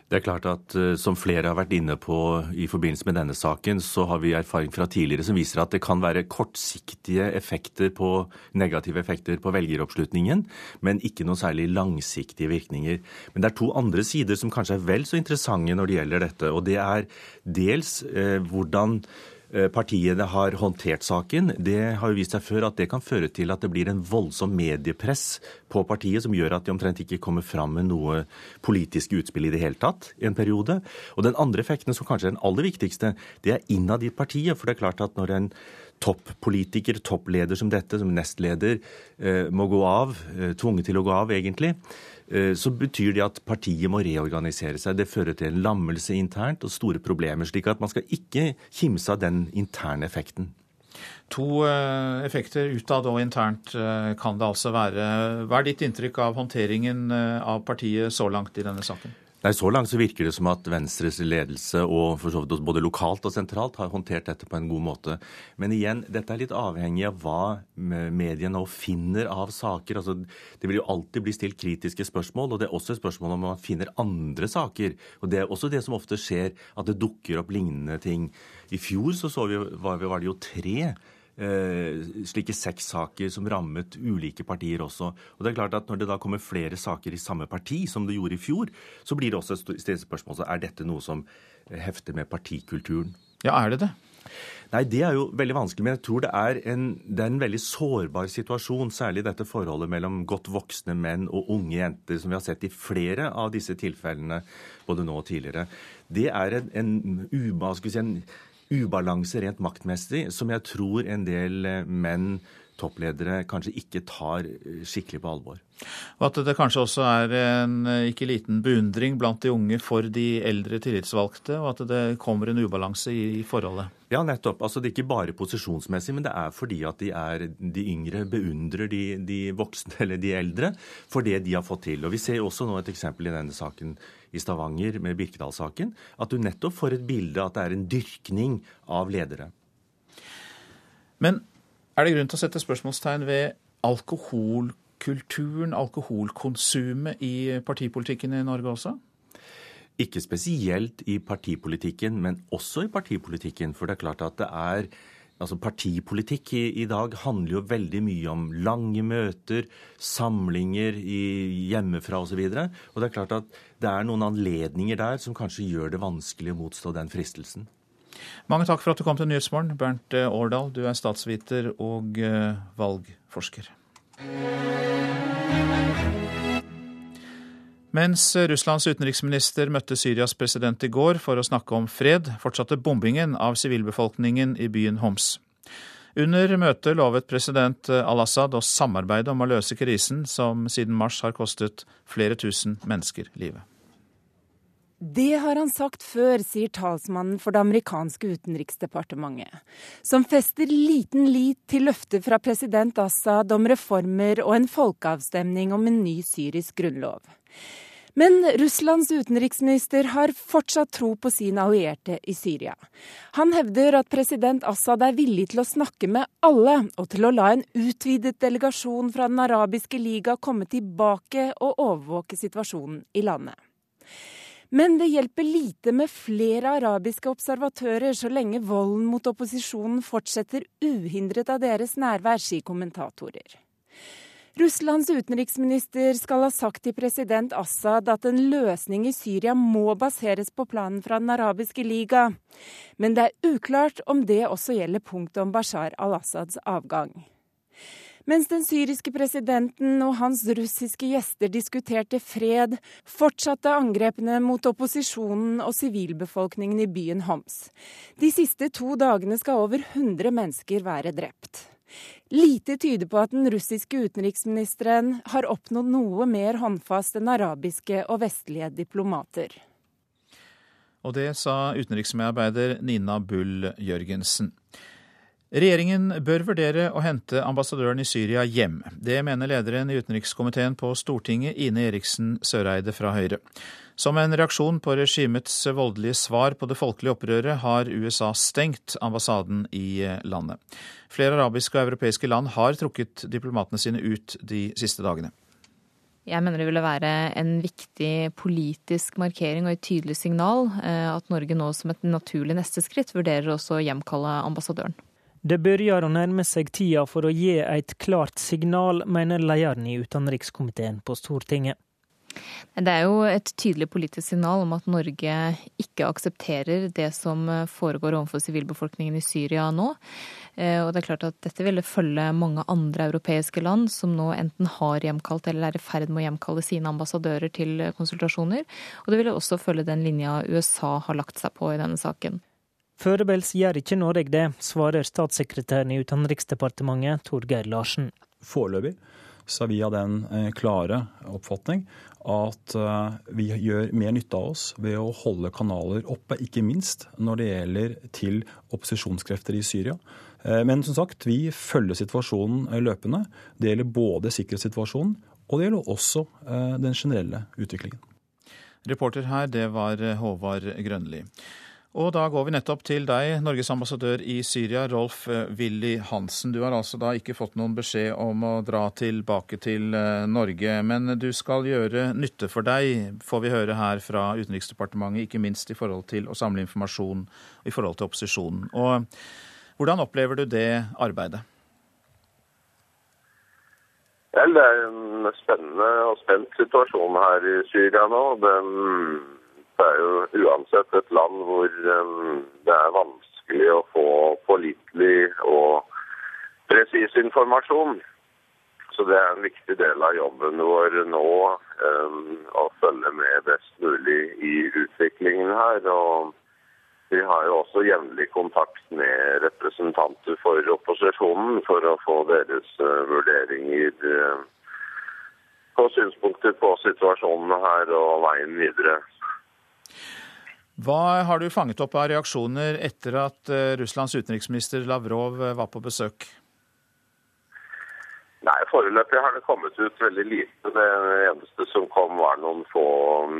Det er klart at eh, Som flere har vært inne på i forbindelse med denne saken, så har vi erfaring fra tidligere som viser at det kan være kortsiktige effekter på negative effekter på velgeroppslutningen, men ikke noen særlig langsiktige virkninger. Men det er to andre sider som kanskje er vel så interessante når det gjelder dette. og Det er dels eh, hvordan partiene har håndtert saken. Det har jo vist seg før at det kan føre til at det blir en voldsom mediepress på partiet som gjør at de omtrent ikke kommer fram med noe politisk utspill i det hele tatt i en periode. Og den andre effekten, som kanskje er den aller viktigste, det er innad i partiet. For det er klart at når en toppolitiker, toppleder som dette, som nestleder, eh, må gå av, eh, tvunget til å gå av egentlig, Eh, så betyr det at partiet må reorganisere seg. Det fører til en lammelse internt og store problemer. slik at man skal ikke kimse av den interne effekten. To eh, effekter utad og internt eh, kan det altså være. Hva er ditt inntrykk av håndteringen av partiet så langt i denne saken? Nei, Så langt så virker det som at Venstres ledelse og for så vidt både lokalt og sentralt har håndtert dette på en god måte. Men igjen, dette er litt avhengig av hva mediene nå finner av saker. Altså, det vil jo alltid bli stilt kritiske spørsmål, og det er også et spørsmål om man finner andre saker. Og Det er også det som ofte skjer, at det dukker opp lignende ting. I fjor så, så vi, var, det jo tre slike sexsaker som rammet ulike partier også. Og det er klart at Når det da kommer flere saker i samme parti, som det gjorde i fjor, så blir det også et spørsmål så er dette noe som hefter med partikulturen. Ja, er det det? Nei, Det er jo veldig vanskelig. Men jeg tror det er, en, det er en veldig sårbar situasjon. Særlig dette forholdet mellom godt voksne menn og unge jenter, som vi har sett i flere av disse tilfellene både nå og tidligere. Det er en, en, en ubalanse rent maktmessig som jeg tror en del eh, menn, toppledere, kanskje ikke tar eh, skikkelig på alvor. Og at det kanskje også er en eh, ikke liten beundring blant de unge for de eldre tillitsvalgte, og at det kommer en ubalanse i forholdet? Ja, nettopp. Altså, det er ikke bare posisjonsmessig, men det er fordi at de, er, de yngre beundrer de, de, voksne eller de eldre for det de har fått til. Og Vi ser også nå et eksempel i denne saken i Stavanger med Birkedal-saken, at du nettopp får et bilde at det er en dyrkning av ledere. Men er det grunn til å sette spørsmålstegn ved alkoholkulturen, alkoholkonsumet i partipolitikken i Norge også? Ikke spesielt i partipolitikken, men også i partipolitikken. For det er klart at det er Altså Partipolitikk i, i, dag handler jo veldig mye om lange møter, samlinger i, hjemmefra osv. Og, så og det er klart at det er noen anledninger der som kanskje gjør det vanskelig å motstå den fristelsen. Mange takk for at du kom til Nyhetsmorgen, Bernt eh, Årdal. Du er statsviter og uh, valgforsker. Mens Russlands utenriksminister møtte Syrias president i går for å snakke om fred, fortsatte bombingen av sivilbefolkningen i byen Homs. Under møtet lovet president al-Assad å samarbeide om å løse krisen, som siden mars har kostet flere tusen mennesker livet. Det har han sagt før, sier talsmannen for det amerikanske utenriksdepartementet, som fester liten lit til løfter fra president Assad om reformer og en folkeavstemning om en ny syrisk grunnlov. Men Russlands utenriksminister har fortsatt tro på sin allierte i Syria. Han hevder at president Assad er villig til å snakke med alle, og til å la en utvidet delegasjon fra Den arabiske liga komme tilbake og overvåke situasjonen i landet. Men det hjelper lite med flere arabiske observatører så lenge volden mot opposisjonen fortsetter uhindret av deres nærvær, sier kommentatorer. Russlands utenriksminister skal ha sagt til president Assad at en løsning i Syria må baseres på planen fra Den arabiske liga, men det er uklart om det også gjelder punktet om Bashar al-Assads avgang. Mens den syriske presidenten og hans russiske gjester diskuterte fred, fortsatte angrepene mot opposisjonen og sivilbefolkningen i byen Homs. De siste to dagene skal over 100 mennesker være drept. Lite tyder på at den russiske utenriksministeren har oppnådd noe mer håndfast enn arabiske og vestlige diplomater. Og det sa utenriksmedarbeider Nina Bull Jørgensen. Regjeringen bør vurdere å hente ambassadøren i Syria hjem. Det mener lederen i utenrikskomiteen på Stortinget, Ine Eriksen Søreide fra Høyre. Som en reaksjon på regimets voldelige svar på det folkelige opprøret, har USA stengt ambassaden i landet. Flere arabiske og europeiske land har trukket diplomatene sine ut de siste dagene. Jeg mener det ville være en viktig politisk markering og et tydelig signal eh, at Norge nå som et naturlig neste skritt vurderer også å hjemkalle ambassadøren. Det begynner å nærme seg tida for å gi et klart signal, mener lederen i utenrikskomiteen på Stortinget. Det er jo et tydelig politisk signal om at Norge ikke aksepterer det som foregår overfor sivilbefolkningen i Syria nå. Eh, og det er klart at dette ville følge mange andre europeiske land som nå enten har hjemkalt eller er i ferd med å hjemkalle sine ambassadører til konsultasjoner. Og det ville også følge den linja USA har lagt seg på i denne saken. Foreløpig gjør ikke Norge det, svarer statssekretæren i Utenriksdepartementet Torgeir Larsen. Foreløpig så er vi av den eh, klare oppfatning at eh, vi gjør mer nytte av oss ved å holde kanaler oppe, ikke minst når det gjelder til opposisjonskrefter i Syria. Eh, men som sagt, vi følger situasjonen løpende. Det gjelder både sikkerhetssituasjonen og det gjelder også den generelle utviklingen. Reporter her, det var Håvard Grønli. Og da går vi nettopp til deg, Norges ambassadør i Syria, Rolf eh, Willy Hansen. Du har altså da ikke fått noen beskjed om å dra tilbake til eh, Norge, men du skal gjøre nytte for deg, får vi høre her fra Utenriksdepartementet, ikke minst i forhold til å samle informasjon i forhold til opposisjonen. Og hvordan opplever du det arbeidet? Vel, det er en spennende og spent situasjon her i Syria nå. Den det er jo uansett et land hvor det er vanskelig å få pålitelig og presis informasjon. Så det er en viktig del av jobben vår nå å følge med best mulig i utviklingen her. Og vi har jo også jevnlig kontakt med representanter for opposisjonen for å få deres uh, vurderinger uh, på synspunkter på situasjonen her og veien videre. Hva har du fanget opp av reaksjoner etter at eh, Russlands utenriksminister Lavrov eh, var på besøk? Nei, Foreløpig har det kommet ut veldig lite. Det eneste som kom, var noen få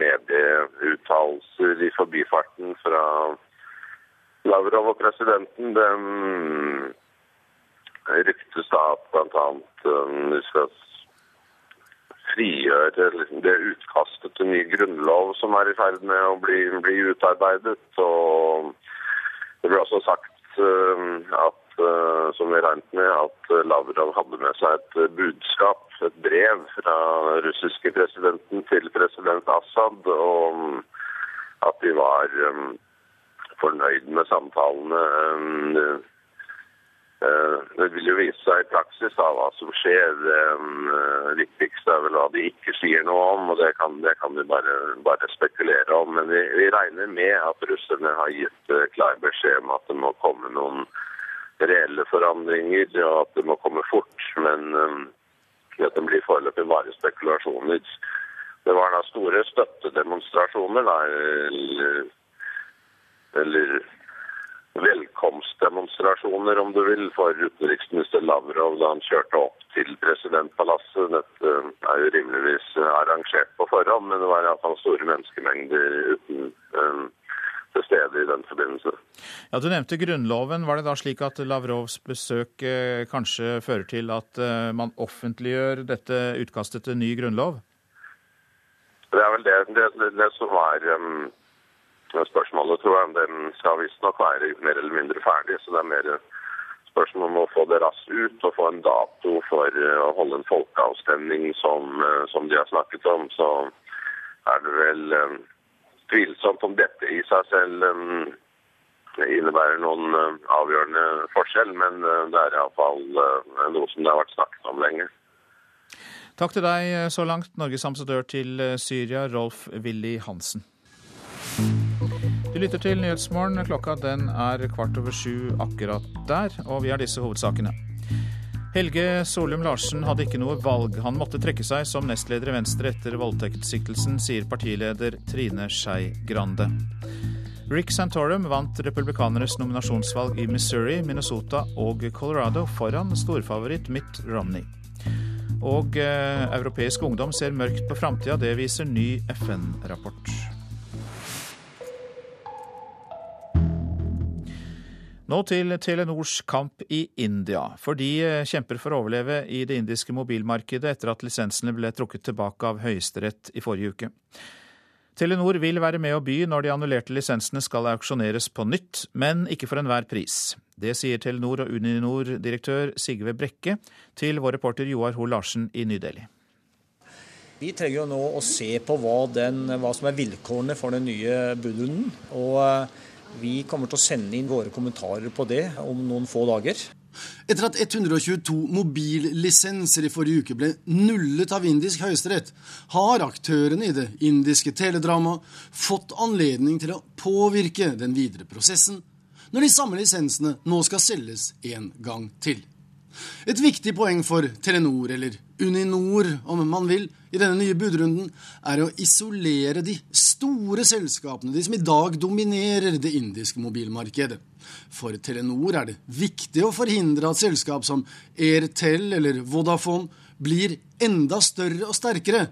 medieuttalelser i forbifarten fra Lavrov og presidenten. Det ryktes da at bl.a. vi skal frigjøre liksom, det utkastet til ny grunnlov som er i ferd med å bli, bli utarbeidet. Og det ble også sagt uh, at uh, som vi regnet med, at Lavrov hadde med seg et budskap, et brev fra russiske presidenten til president Assad, og at de var um, fornøyd med samtalene. Um, det vil jo vise seg i praksis da, hva som skjer. Det eh, viktigste er vel hva de ikke sier noe om, og det kan, det kan vi bare, bare, spekulere om. Men vi, vi, regner med at russerne har gitt uh, klar beskjed om at det må komme noen reelle forandringer, og at det må komme fort. Men at det blir foreløpig bare spekulasjoner. Det var da store støttedemonstrasjoner, da, eller velkomstdemonstrasjoner, om du vil, for utenriksminister Lavrov da han kjørte opp til presidentpalasset. Dette er jo rimeligvis arrangert på forhånd, men det var iallfall store menneskemengder uten um, til stede i den forbindelse. Ja, Du nevnte Grunnloven. Var det da slik at Lavrovs besøk eh, kanskje fører til at eh, man offentliggjør dette utkastet til ny grunnlov? Det er vel det, det, det som er um, spørsmålet, tror jeg. Den skal visstnok være mer eller mindre ferdig. Så det er mer spørsmål om å få det raskt ut og få en dato for uh, å holde en folkeavstemning som, uh, som, de har snakket om. Så er det vel um, tvilsomt om dette i seg selv um, innebærer noen uh, avgjørende forskjell, men det er iallfall uh, noe som det har vært snakket om lenge. Takk til deg så langt, Norges ambassadør til Syria, Rolf Willy Hansen. Du lytter til Nyhetsmorgen. Klokka den er kvart over sju akkurat der, og vi har disse hovedsakene. Helge Solum Larsen hadde ikke noe valg. Han måtte trekke seg som nestleder i Venstre etter voldtektssiktelsen, sier partileder Trine Skei Grande. Rick Santorum vant republikanernes nominasjonsvalg i Missouri, Minnesota og Colorado foran storfavoritt Mitt Romney. Og eh, europeisk ungdom ser mørkt på framtida, det viser ny FN-rapport. Nå til Telenors kamp i India, for de eh, kjemper for å overleve i det indiske mobilmarkedet etter at lisensene ble trukket tilbake av Høyesterett i forrige uke. Telenor vil være med å by når de annullerte lisensene skal auksjoneres på nytt, men ikke for enhver pris. Det sier Telenor og Uninor-direktør Sigve Brekke til vår reporter Joar Hoel Larsen i Ny-Delhi. Vi trenger jo nå å se på hva, den, hva som er vilkårene for den nye budrunden. og eh, vi kommer til å sende inn våre kommentarer på det om noen få dager. Etter at 122 mobillisenser i forrige uke ble nullet av indisk høyesterett, har aktørene i det indiske teledramaet fått anledning til å påvirke den videre prosessen, når de samme lisensene nå skal selges en gang til. Et viktig poeng for Telenor, eller Uninor om man vil, i denne nye budrunden, er å isolere de store selskapene, de som i dag dominerer det indiske mobilmarkedet. For Telenor er det viktig å forhindre at selskap som Airtel eller Vodafone blir enda større og sterkere,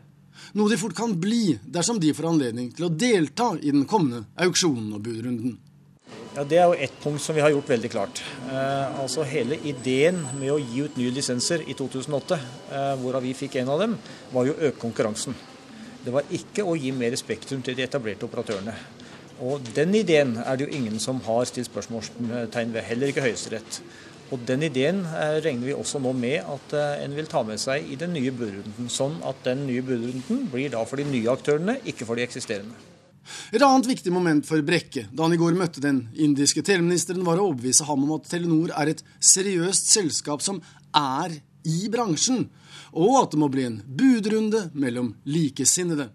noe de fort kan bli dersom de får anledning til å delta i den kommende auksjonen og budrunden. Ja, Det er jo ett punkt som vi har gjort veldig klart. Eh, altså Hele ideen med å gi ut nye lisenser i 2008, eh, hvorav vi fikk en av dem, var jo å øke konkurransen. Det var ikke å gi mer spektrum til de etablerte operatørene. Og Den ideen er det jo ingen som har stilt spørsmålstegn ved, heller ikke Høyesterett. Og Den ideen eh, regner vi også nå med at eh, en vil ta med seg i den nye budrunden. Sånn at den nye budrunden blir da for de nye aktørene, ikke for de eksisterende. Et annet viktig moment for Brekke da han i går møtte den indiske teleministeren, var å overbevise ham om at Telenor er et seriøst selskap som er i bransjen, og at det må bli en budrunde mellom likesinnede.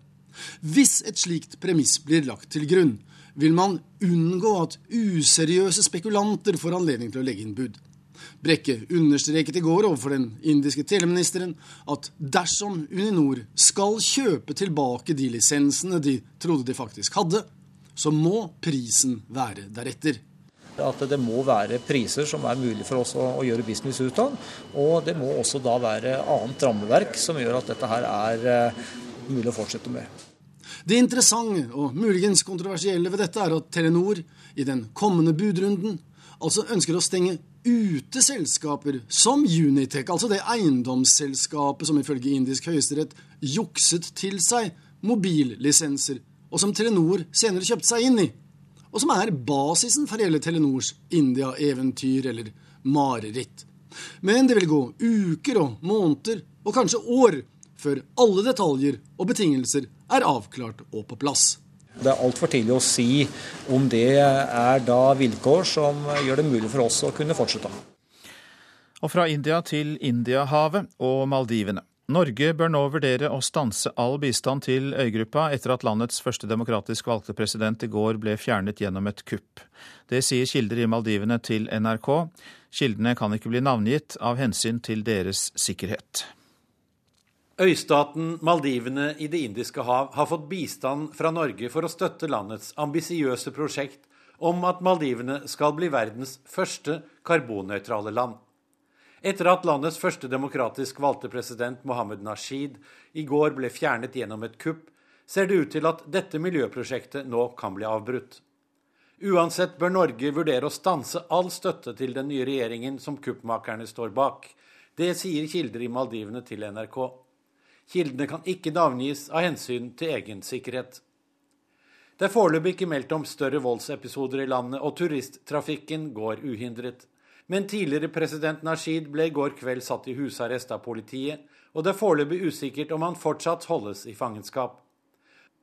Hvis et slikt premiss blir lagt til grunn, vil man unngå at useriøse spekulanter får anledning til å legge inn bud. Brekke understreket i går overfor den indiske teleministeren at dersom Uninor skal kjøpe tilbake de lisensene de trodde de faktisk hadde, så må prisen være deretter. At det må være priser som er mulig for oss å, å gjøre business ut av. Og det må også da være annet rammeverk som gjør at dette her er uh, mulig å fortsette med. Det interessante og muligens kontroversielle ved dette er at Telenor i den kommende budrunden altså ønsker å stenge ute selskaper som Unitech, altså det eiendomsselskapet som ifølge indisk høyesterett jukset til seg mobillisenser, og som Telenor senere kjøpte seg inn i, og som er basisen for hele Telenors India-eventyr eller mareritt. Men det vil gå uker og måneder, og kanskje år, før alle detaljer og betingelser er avklart og på plass. Det er altfor tidlig å si om det er da vilkår som gjør det mulig for oss å kunne fortsette. Og fra India til Indiahavet og Maldivene. Norge bør nå vurdere å stanse all bistand til øygruppa etter at landets første demokratisk valgte president i går ble fjernet gjennom et kupp. Det sier kilder i Maldivene til NRK. Kildene kan ikke bli navngitt av hensyn til deres sikkerhet. Øystaten Maldivene i Det indiske hav har fått bistand fra Norge for å støtte landets ambisiøse prosjekt om at Maldivene skal bli verdens første karbonnøytrale land. Etter at landets første demokratisk valgte president Mohammed Nasheed i går ble fjernet gjennom et kupp, ser det ut til at dette miljøprosjektet nå kan bli avbrutt. Uansett bør Norge vurdere å stanse all støtte til den nye regjeringen som kuppmakerne står bak. Det sier kilder i Maldivene til NRK. Kildene kan ikke navngis av hensyn til egen sikkerhet. Det er foreløpig ikke meldt om større voldsepisoder i landet, og turisttrafikken går uhindret. Men tidligere president Nasheed ble i går kveld satt i husarrest av politiet, og det er foreløpig usikkert om han fortsatt holdes i fangenskap.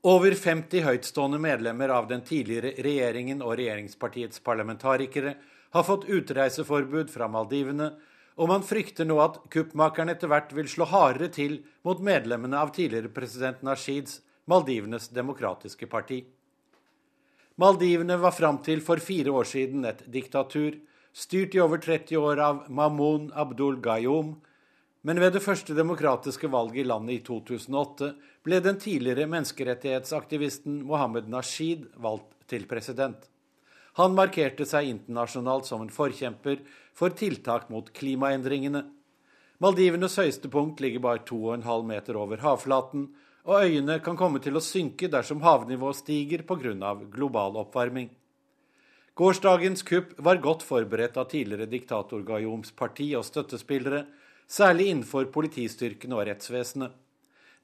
Over 50 høytstående medlemmer av den tidligere regjeringen og regjeringspartiets parlamentarikere har fått utreiseforbud fra Maldivene, og man frykter nå at kuppmakerne etter hvert vil slå hardere til mot medlemmene av tidligere president Nasheeds Maldivenes demokratiske parti. Maldivene var fram til for fire år siden et diktatur, styrt i over 30 år av Mamoun Abdul Gayoum, men ved det første demokratiske valget i landet i 2008 ble den tidligere menneskerettighetsaktivisten Mohammed Nasheed valgt til president. Han markerte seg internasjonalt som en forkjemper for tiltak mot klimaendringene. Maldivenes høyeste punkt ligger bare 2,5 meter over havflaten, og øyene kan komme til å synke dersom havnivået stiger pga. global oppvarming. Gårsdagens kupp var godt forberedt av tidligere diktator Gayoms parti og støttespillere, særlig innenfor politistyrkene og rettsvesenet.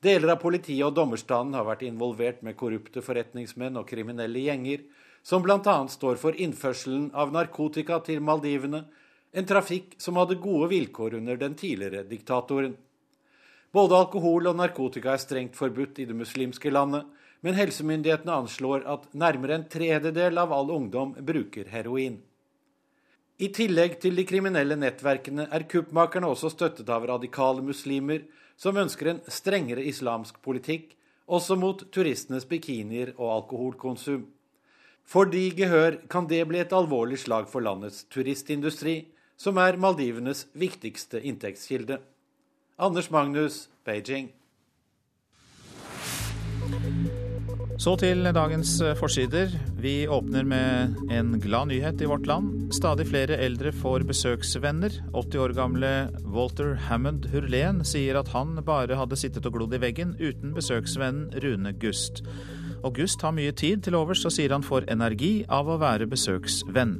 Deler av politiet og dommerstanden har vært involvert med korrupte forretningsmenn og kriminelle gjenger, som bl.a. står for innførselen av narkotika til Maldivene, en trafikk som hadde gode vilkår under den tidligere diktatoren. Både alkohol og narkotika er strengt forbudt i det muslimske landet, men helsemyndighetene anslår at nærmere en tredjedel av all ungdom bruker heroin. I tillegg til de kriminelle nettverkene er kuppmakerne også støttet av radikale muslimer som ønsker en strengere islamsk politikk, også mot turistenes bikinier og alkoholkonsum. For de gehør kan det bli et alvorlig slag for landets turistindustri, som er Maldivenes viktigste inntektskilde. Anders Magnus, Beijing. Så til dagens eh, forsider. Vi åpner med en glad nyhet i vårt land. Stadig flere eldre får besøksvenner. 80 år gamle Walter Hammond Hurlen sier at han bare hadde sittet og glodd i veggen uten besøksvennen Rune Gust. Og Gust har mye tid til overs og sier han får energi av å være besøksvenn.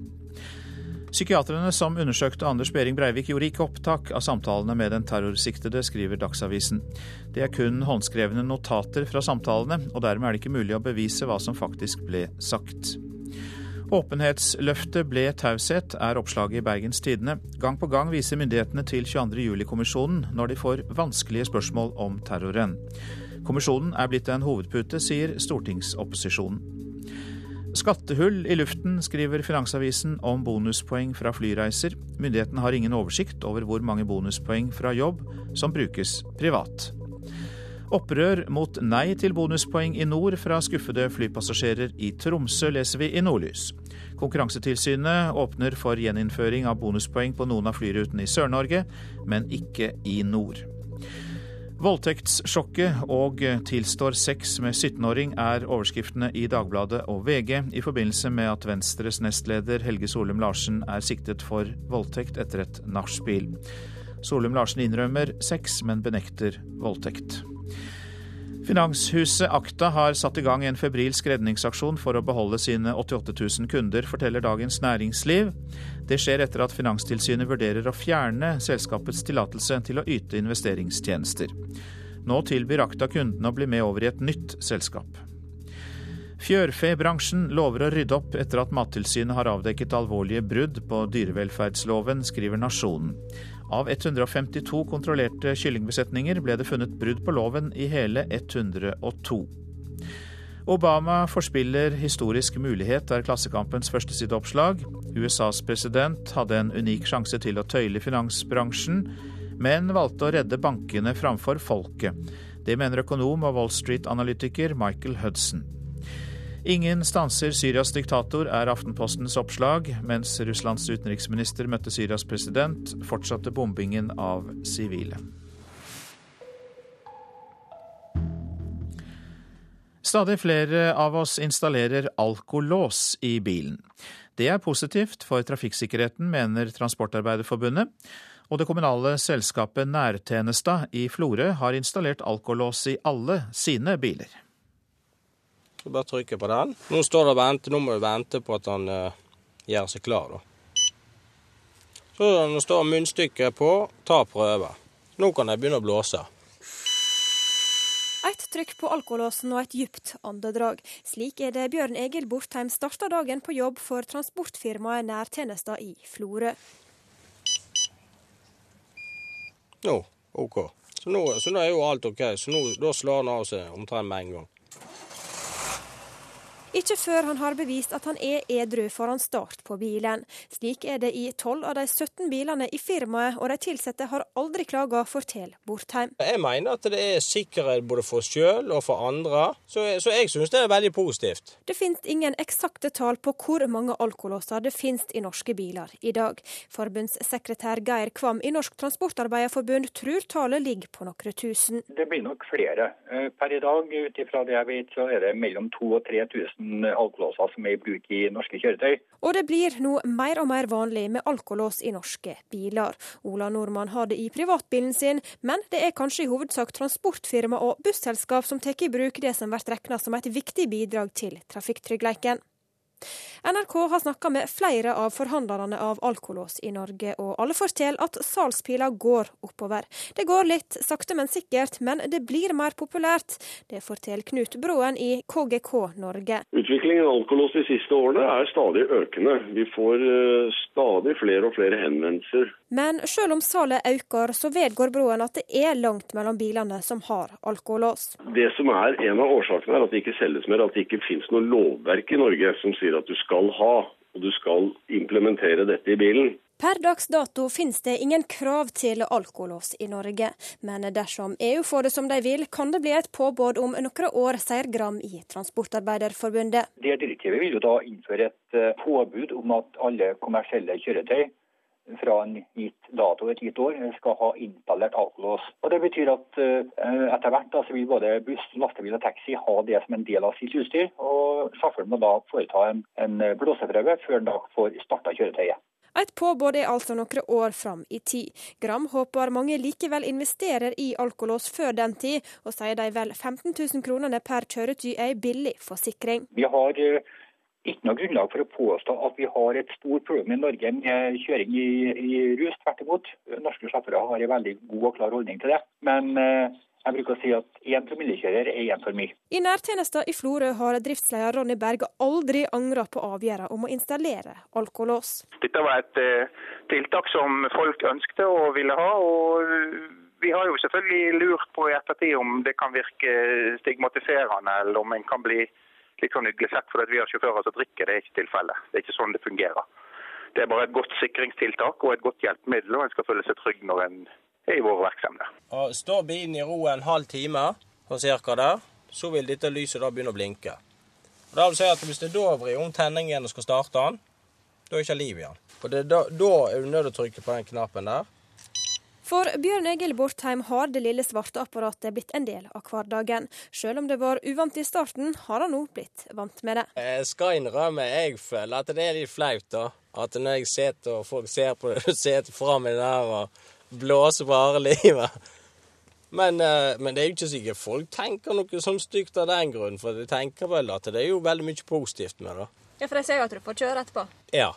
Psykiatrene som undersøkte Anders Behring Breivik, gjorde ikke opptak av samtalene med den terrorsiktede, skriver Dagsavisen. Det er kun håndskrevne notater fra samtalene, og dermed er det ikke mulig å bevise hva som faktisk ble sagt. Åpenhetsløftet ble taushet, er oppslaget i Bergens Tidende. Gang på gang viser myndighetene til 22. juli-kommisjonen når de får vanskelige spørsmål om terroren. Kommisjonen er blitt en hovedpute, sier stortingsopposisjonen. Skattehull i luften, skriver Finansavisen om bonuspoeng fra flyreiser. Myndighetene har ingen oversikt over hvor mange bonuspoeng fra jobb som brukes privat. Opprør mot nei til bonuspoeng i nord fra skuffede flypassasjerer i Tromsø, leser vi i Nordlys. Konkurransetilsynet åpner for gjeninnføring av bonuspoeng på noen av flyrutene i Sør-Norge, men ikke i nord. Voldtektssjokket og tilstår sex med 17-åring er overskriftene i Dagbladet og VG i forbindelse med at Venstres nestleder Helge Solum Larsen er siktet for voldtekt etter et nachspiel. Solum Larsen innrømmer sex, men benekter voldtekt. Finanshuset Akta har satt i gang en febrilsk redningsaksjon for å beholde sine 88 000 kunder, forteller Dagens Næringsliv. Det skjer etter at Finanstilsynet vurderer å fjerne selskapets tillatelse til å yte investeringstjenester. Nå tilbyr Akta kundene å bli med over i et nytt selskap. Fjørfebransjen lover å rydde opp etter at Mattilsynet har avdekket alvorlige brudd på dyrevelferdsloven, skriver Nasjonen. Av 152 kontrollerte kyllingbesetninger ble det funnet brudd på loven i hele 102. Obama forspiller historisk mulighet, er Klassekampens førstesideoppslag. USAs president hadde en unik sjanse til å tøyle finansbransjen, men valgte å redde bankene framfor folket. Det mener økonom og Wall Street-analytiker Michael Hudson. Ingen stanser Syrias diktator, er Aftenpostens oppslag. Mens Russlands utenriksminister møtte Syrias president, fortsatte bombingen av sivile. Stadig flere av oss installerer alkolås i bilen. Det er positivt for trafikksikkerheten, mener Transportarbeiderforbundet. Og det kommunale selskapet Nærtjenesta i Florø har installert alkolås i alle sine biler. Så bare trykke på den. Nå står det vente, nå må vi vente på at han uh, gjør seg klar. da. Så Nå står munnstykket på, ta prøve. Nå kan jeg begynne å blåse. Et trykk på alkolåsen og et djupt åndedrag. Slik er det Bjørn Egil Bortheim starta dagen på jobb for transportfirmaet Nærtjenesta i Florø. Nå, OK. Så nå, så nå, er jo alt OK. Så nå, da slår han av seg omtrent med en gang. Ikke før han har bevist at han er edru foran start på bilen. Slik er det i 12 av de 17 bilene i firmaet, og de ansatte har aldri klaga, forteller Bortheim. Jeg mener at det er sikkerhet både for oss sjøl og for andre, så, så jeg syns det er veldig positivt. Det finnes ingen eksakte tall på hvor mange alkolåser det finnes i norske biler i dag. Forbundssekretær Geir Kvam i Norsk Transportarbeiderforbund tror tallet ligger på noen tusen. Det blir nok flere. Eh, per i dag, ut ifra det jeg vet, så er det mellom 2000 og 3000 alkolåser som er i bruk i norske kjøretøy. Og det blir nå mer og mer vanlig med alkolås i norske biler. Ola Nordmann har det i privatbilen sin, men det er kanskje i hovedsak transportfirma og busselskap som tar i bruk det som blir regna som et viktig bidrag til trafikktryggleiken. NRK har snakka med flere av forhandlerne av alkolås i Norge, og alle forteller at salgspila går oppover. Det går litt sakte, men sikkert, men det blir mer populært. Det forteller Knut Broen i KGK Norge. Utviklingen av alkolås de siste årene er stadig økende. Vi får uh, stadig flere og flere henvendelser. Men selv om salget øker, så vedgår Broen at det er langt mellom bilene som har alkolås. Det som er en av årsakene, er at det ikke selges mer, at det ikke finnes noe lovverk i Norge som sier at du skal ha, og du skal implementere dette i bilen. Per dags dato finnes det ingen krav til alkolås i Norge, men dersom EU får det som de vil, kan det bli et påbud om noen år, sier Gram i Transportarbeiderforbundet. Det direktivet vil jo da innføre et påbud om at alle kommersielle kjøretøy fra en gitt dato, et gitt år, skal ha installert alkolås. Og Det betyr at uh, etter hvert da, så vil både buss, lastebil og taxi ha det som en del av sitt utstyr. Og sjåføren må da foreta en, en blåseprøve før han da får starta kjøretøyet. Et påbud er altså noen år fram i tid. Gram håper mange likevel investerer i alkolås før den tid, og sier de vel 15 000 kronene per kjøretøy er billig forsikring. Vi har uh, ikke noe grunnlag for å påstå at vi har et stort problem i Norge med kjøring i, i rus. Tvert imot. Norske sjåfører har en veldig god og klar holdning til det. Men eh, jeg bruker å si at én promillekjører er én for mye. I nærtjenesten i Florø har driftsleder Ronny Berg aldri angra på avgjørelsen om å installere alkolås. Dette var et uh, tiltak som folk ønskte og ville ha. og vi har jo selvfølgelig lurt på i ettertid om det kan virke stigmatiserende, eller om en kan bli litt sånn uglesett fordi vi har sjåfører som drikker. Det er ikke tilfellet. Det er ikke sånn det fungerer. Det er bare et godt sikringstiltak og et godt hjelpemiddel, og en skal føle seg trygg når en er i vår Og Står bilen i ro en halv time, cirka der, så vil dette lyset da begynne å blinke. Og da vil si at Hvis det da vrir om tenningen og skal starte den, da er det ikke liv i den. Og da, da er du nødt til å trykke på den knappen der. For Bjørn Egil Bortheim har det lille svarte apparatet blitt en del av hverdagen. Selv om det var uvant i starten, har han nå blitt vant med det. Jeg skal innrømme jeg føler at det er litt flaut, da. At når jeg sitter og folk ser på det, sitter framme der og blåser på harde livet. Men, eh, men, det er jo ikke sikkert folk tenker noe sånn stygt av den grunn, for de tenker vel at det er jo veldig mye positivt med det. Ja, For de ser jo at du får kjøre etterpå? Ja.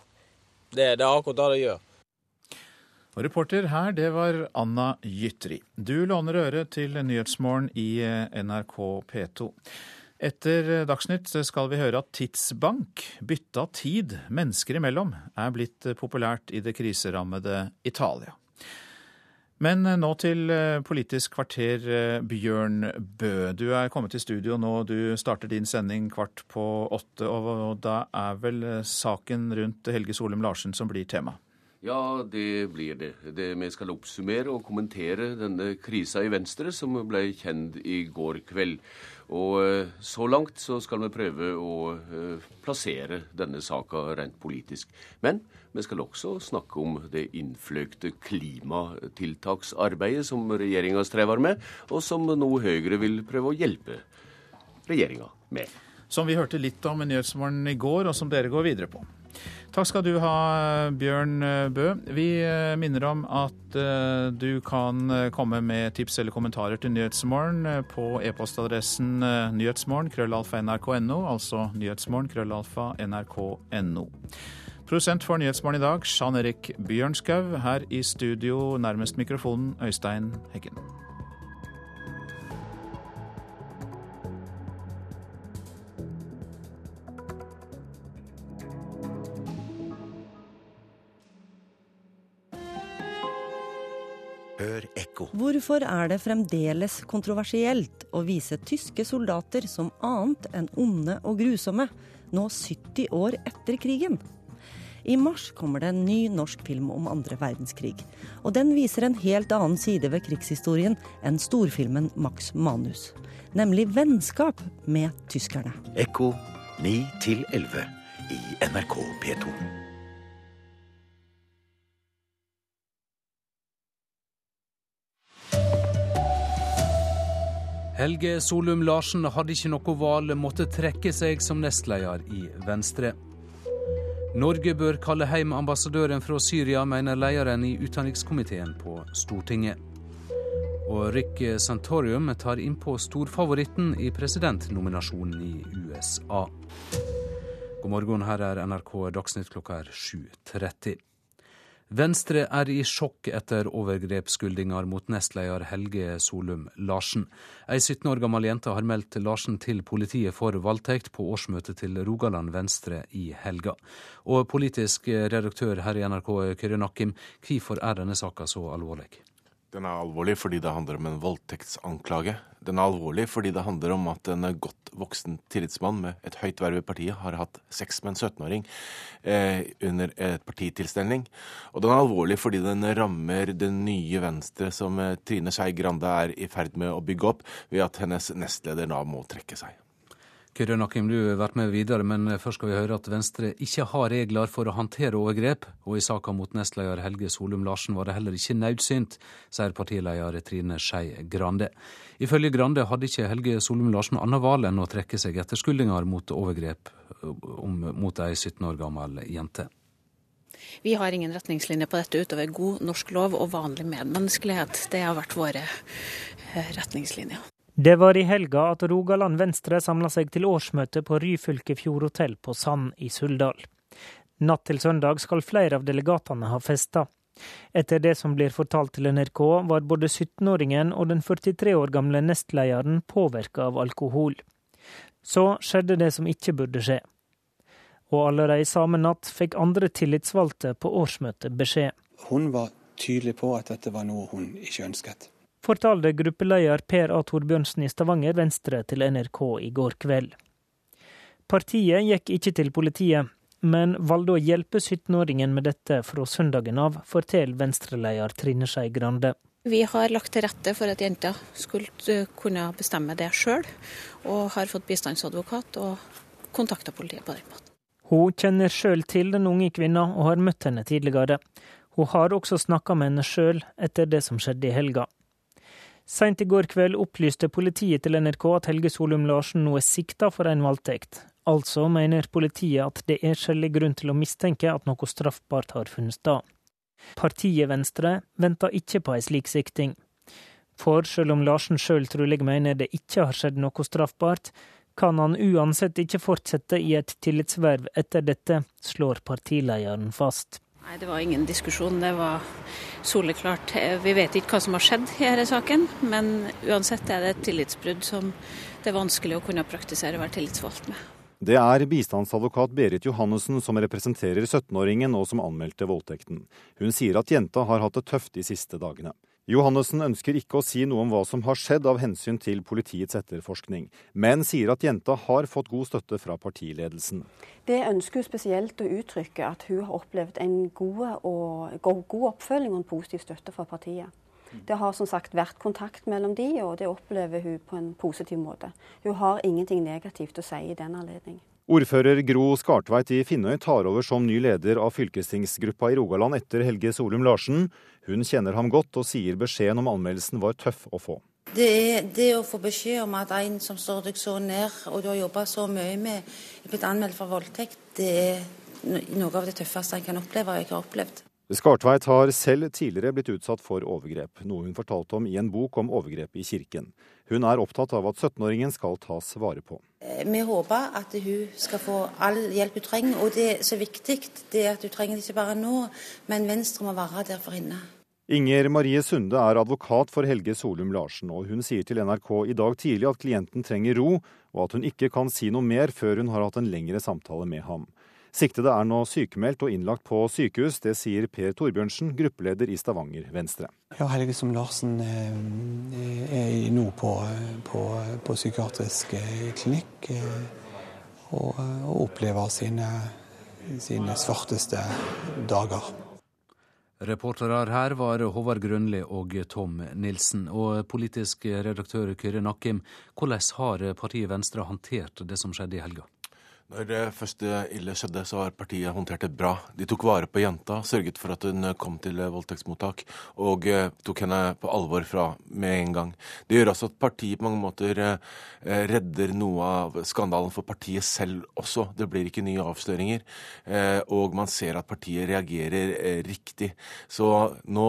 Det, det er akkurat det de gjør. Og reporter her, det var Anna Gytri. Du låner øret til Nyhetsmorgen i eh, NRK P2. Etter Dagsnytt skal vi høre at tidsbank, bytta tid mennesker imellom, er blitt populært i det kriserammede Italia. Men nå til eh, Politisk kvarter, eh, Bjørn Bø. Du er kommet til studio nå. Du starter din sending kvart på åtte, og da er vel saken rundt Helge Solum Larsen som blir tema? Ja, det blir det. det. Vi skal oppsummere og kommentere denne krisa i Venstre som ble kjent i går kveld. Og eh, så langt så skal vi prøve å eh, plassere denne saka rent politisk. Men vi skal også snakke om det innfløkte klimatiltaksarbeidet som regjeringa strever med, og som nå Høyre vil prøve å hjelpe regjeringa med. Som vi hørte litt om i Nyhetsmorgen i går, og som dere går videre på. Takk skal du ha, Bjørn Bø. Vi eh, minner om at eh, du kan eh, komme med tips eller kommentarer til Nyhetsmorgen på e-postadressen nyhetsmorgen krøllalfa nrk.no, altså nyhetsmorgen krøllalfa nrk.no. Produsent for Nyhetsmorgen i dag, Jan Erik Bjørnskaug. Her i studio nærmest mikrofonen, Øystein Heggen. Hør ekko. Hvorfor er det fremdeles kontroversielt å vise tyske soldater som annet enn onde og grusomme, nå 70 år etter krigen? I mars kommer det en ny norsk film om andre verdenskrig. Og den viser en helt annen side ved krigshistorien enn storfilmen Max Manus. Nemlig vennskap med tyskerne. Ekko 9 11 i NRK P2. Helge Solum Larsen hadde ikke noe valg, måtte trekke seg som nestleder i Venstre. Norge bør kalle hjem ambassadøren fra Syria, mener lederen i utenrikskomiteen på Stortinget. Og Rick Santorium tar innpå storfavoritten i presidentnominasjonen i USA. God morgen, her er NRK Dagsnytt klokka er 7.30. Venstre er i sjokk etter overgrepsskyldninger mot nestleder Helge Solum Larsen. Ei 17 år gammel jente har meldt Larsen til politiet for voldtekt på årsmøtet til Rogaland Venstre i helga. Og politisk redaktør her i NRK, Kyrre Nakkim, hvorfor er denne saka så alvorlig? Den er alvorlig fordi det handler om en voldtektsanklage. Den er alvorlig fordi det handler om at en godt voksen tillitsmann med et høyt verv i partiet har hatt sex med en 17-åring eh, under et partitilstelning. Og den er alvorlig fordi den rammer det nye Venstre som eh, Trine Skei Grande er i ferd med å bygge opp, ved at hennes nestleder da må trekke seg. Kyrre Nakim, du har vært med videre, men først skal vi høre at Venstre ikke har regler for å håndtere overgrep, og i saka mot nestleder Helge Solum Larsen var det heller ikke nødsynt, sier partileder Trine Skei Grande. Ifølge Grande hadde ikke Helge Solum Larsen annet valg enn å trekke seg etter skyldninger mot overgrep mot ei 17 år gammel jente. Vi har ingen retningslinjer på dette utover god norsk lov og vanlig medmenneskelighet. Det har vært våre eh, retningslinjer. Det var i helga at Rogaland Venstre samla seg til årsmøte på Ryfylke Fjord hotell på Sand i Suldal. Natt til søndag skal flere av delegatene ha festa. Etter det som blir fortalt til NRK, var både 17-åringen og den 43 år gamle nestlederen påvirka av alkohol. Så skjedde det som ikke burde skje. Og allerede samme natt fikk andre tillitsvalgte på årsmøtet beskjed. Hun var tydelig på at dette var noe hun ikke ønsket fortalte gruppeleder Per A. Torbjørnsen i Stavanger Venstre til NRK i går kveld. Partiet gikk ikke til politiet, men valgte å hjelpe 17-åringen med dette fra søndagen av, forteller Venstre-leder Trine Skei Grande. Vi har lagt til rette for at jenta skulle eh, kunne bestemme det sjøl, og har fått bistandsadvokat og kontakta politiet på den måten. Hun kjenner sjøl til den unge kvinna og har møtt henne tidligere. Hun har også snakka med henne sjøl etter det som skjedde i helga. Seint i går kveld opplyste politiet til NRK at Helge Solum Larsen nå er sikta for en voldtekt. Altså mener politiet at det er skjellig grunn til å mistenke at noe straffbart har funnet sted. Partiet Venstre venter ikke på ei slik sikting. For selv om Larsen sjøl trolig mener det ikke har skjedd noe straffbart, kan han uansett ikke fortsette i et tillitsverv etter dette, slår partilederen fast. Nei, Det var ingen diskusjon. Det var soleklart. Vi vet ikke hva som har skjedd i denne saken, men uansett er det et tillitsbrudd som det er vanskelig å kunne praktisere å være tillitsvalgt med. Det er bistandsadvokat Berit Johannessen som representerer 17-åringen og som anmeldte voldtekten. Hun sier at jenta har hatt det tøft de siste dagene. Johannessen ønsker ikke å si noe om hva som har skjedd av hensyn til politiets etterforskning, men sier at jenta har fått god støtte fra partiledelsen. Det ønsker hun spesielt å uttrykke, at hun har opplevd en god, og, god oppfølging og en positiv støtte fra partiet. Det har som sagt vært kontakt mellom de, og det opplever hun på en positiv måte. Hun har ingenting negativt å si i den anledning. Ordfører Gro Skartveit i Finnøy tar over som ny leder av fylkestingsgruppa i Rogaland etter Helge Solum Larsen. Hun kjenner ham godt og sier beskjeden om anmeldelsen var tøff å få. Det er det å få beskjed om at en som står deg så nær, og du har jobba så mye med, er blitt anmeldt for voldtekt, det er noe av det tøffeste en kan oppleve, og jeg har opplevd. Skartveit har selv tidligere blitt utsatt for overgrep, noe hun fortalte om i en bok om overgrep i kirken. Hun er opptatt av at 17-åringen skal tas vare på. Eh, vi håper at hun skal få all hjelp hun trenger, og det er så viktig det er at hun trenger det ikke bare nå, men Venstre må være der for henne. Inger Marie Sunde er advokat for Helge Solum Larsen, og hun sier til NRK i dag tidlig at klienten trenger ro, og at hun ikke kan si noe mer før hun har hatt en lengre samtale med ham. Siktede er nå sykemeldt og innlagt på sykehus. Det sier Per Torbjørnsen, gruppeleder i Stavanger Venstre. Ja, Helge som Larsen eh, er nå på, på, på psykiatrisk eh, klinikk eh, og, og opplever sine, sine svarteste dager. Reportere her var Håvard Grønli og Tom Nilsen. Og politisk redaktør Kyrre Nakkim, hvordan har partiet Venstre håndtert det som skjedde i helga? Når det første ille skjedde, så har partiet håndtert det bra. De tok vare på jenta, sørget for at hun kom til voldtektsmottak, og eh, tok henne på alvor fra med en gang. Det gjør også at partiet på mange måter eh, redder noe av skandalen for partiet selv også. Det blir ikke nye avsløringer, eh, og man ser at partiet reagerer riktig. Så nå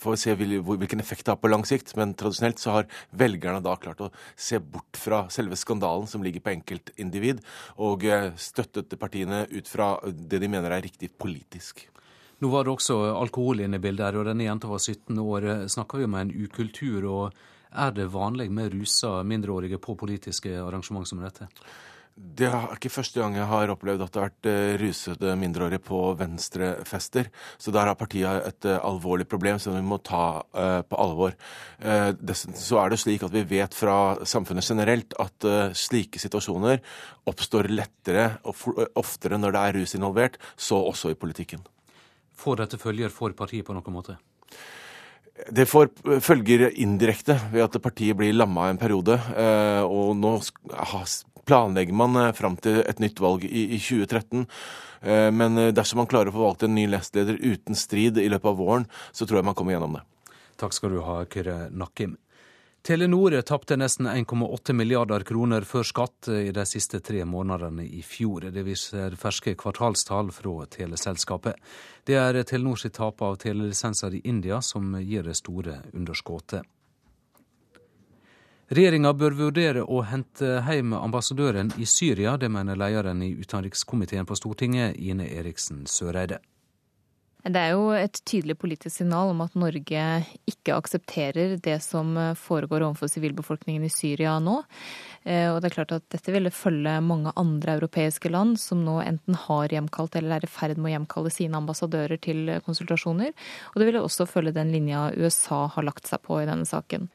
får vi se hvilken effekt det har på lang sikt, men tradisjonelt så har velgerne da klart å se bort fra selve skandalen som ligger på enkeltindivid. og støttet partiene ut fra det de mener er riktig politisk. Nå var det også alkohol inne i bildet, her, og denne jenta var 17 år. Snakker vi om en ukultur? og Er det vanlig med rusa mindreårige på politiske arrangement som dette? Det er ikke første gang jeg har opplevd at det har vært eh, rusede mindreårige på venstrefester. Så der har partiet et eh, alvorlig problem som vi må ta uh, på alvor. Dessuten så er det slik at vi vet fra samfunnet generelt at slike situasjoner oppstår lettere og oftere når det er rus involvert, så også i politikken. Får dette følger for partiet på noen måte? Det får følger indirekte ved at partiet blir lamma en periode. Og nå planlegger man eh, fram til et nytt valg i, i 2013. Eh, men eh, dersom man klarer å få valgt en ny nestleder uten strid i løpet av våren, så tror jeg man kommer gjennom det. Takk skal du ha, Kyrre Nakkim. Telenor tapte nesten 1,8 milliarder kroner før skatt i de siste tre månedene i fjor. Det viser ferske kvartalstall fra teleselskapet. Det er Telenors tap av telelisenser i India som gir det store underskuddet. Regjeringa bør vurdere å hente hjem ambassadøren i Syria. Det mener lederen i utenrikskomiteen på Stortinget, Ine Eriksen Søreide. Det er jo et tydelig politisk signal om at Norge ikke aksepterer det som foregår overfor sivilbefolkningen i Syria nå. Eh, og det er klart at dette ville følge mange andre europeiske land som nå enten har hjemkalt eller er i ferd med å hjemkalle sine ambassadører til konsultasjoner. Og det ville også følge den linja USA har lagt seg på i denne saken.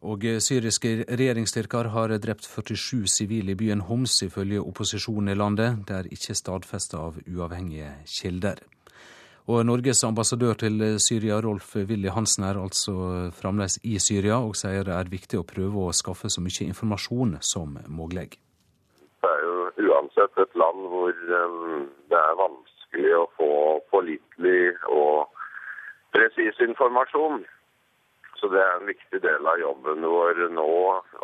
Og syriske regjeringsstyrker har drept 47 sivile i byen Homs, ifølge opposisjonen i landet. Det er ikke stadfesta av uavhengige kilder. Og Norges ambassadør til Syria, Rolf Willy Hansen, er altså fremdeles i Syria, og sier det er viktig å prøve å skaffe så mye informasjon som mulig. Det er jo uansett et land hvor um, det er vanskelig å få pålitelig og presis informasjon. Så det er en viktig del av jobben vår nå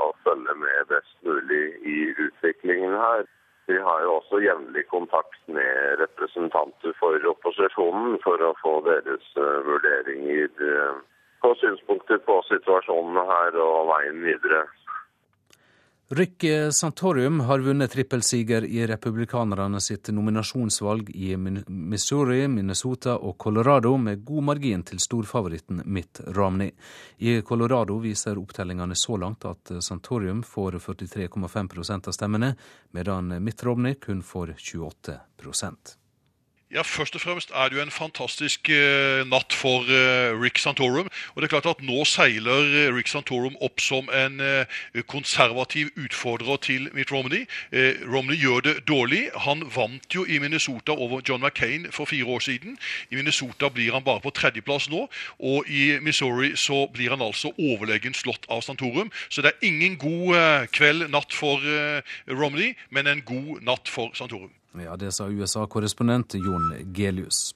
å følge med best mulig i utviklingen her. Vi har jo også jevnlig kontakt med representanter for opposisjonen for å få deres uh, vurderinger uh, på synspunkter på situasjonen her og veien videre. Rick Santorium har vunnet trippelsiger i republikanerne sitt nominasjonsvalg i Missouri, Minnesota og Colorado med god margin til storfavoritten Mitt Romney. I Colorado viser opptellingene så langt at Santorium får 43,5 av stemmene, medan Mitt Romney kun får 28 ja, Først og fremst er det jo en fantastisk eh, natt for eh, Rick Santorum. Og det er klart at Nå seiler eh, Rick Santorum opp som en konservativ utfordrer til Mitt Romney. Romney gjør det dårlig. Han vant jo i Minnesota over John McCain for fire år siden. I Minnesota blir han bare på tredjeplass nå. Og i Missouri så blir han altså overlegen slått av Santorum. Så det er ingen god kveld, natt for Romney, men en god natt for Santorum. Ja, Det sa USA-korrespondent Jon Gelius.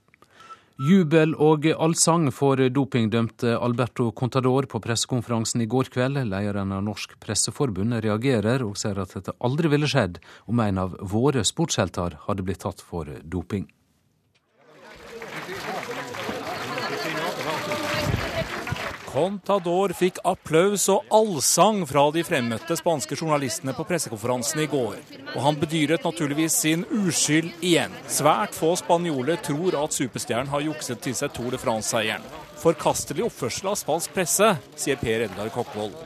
Jubel og allsang for dopingdømte Alberto Contador på pressekonferansen i går kveld. Lederen av Norsk Presseforbund reagerer og sier at dette aldri ville skjedd om en av våre sportshelter hadde blitt tatt for doping. Contador fikk applaus og allsang fra de fremmøtte spanske journalistene på pressekonferansen i går. Og han bedyret naturligvis sin uskyld igjen. Svært få spanjoler tror at superstjernen har jukset til seg Tour de France-seieren. Forkastelig oppførsel av spansk presse, sier Per Edgar Kokkvold.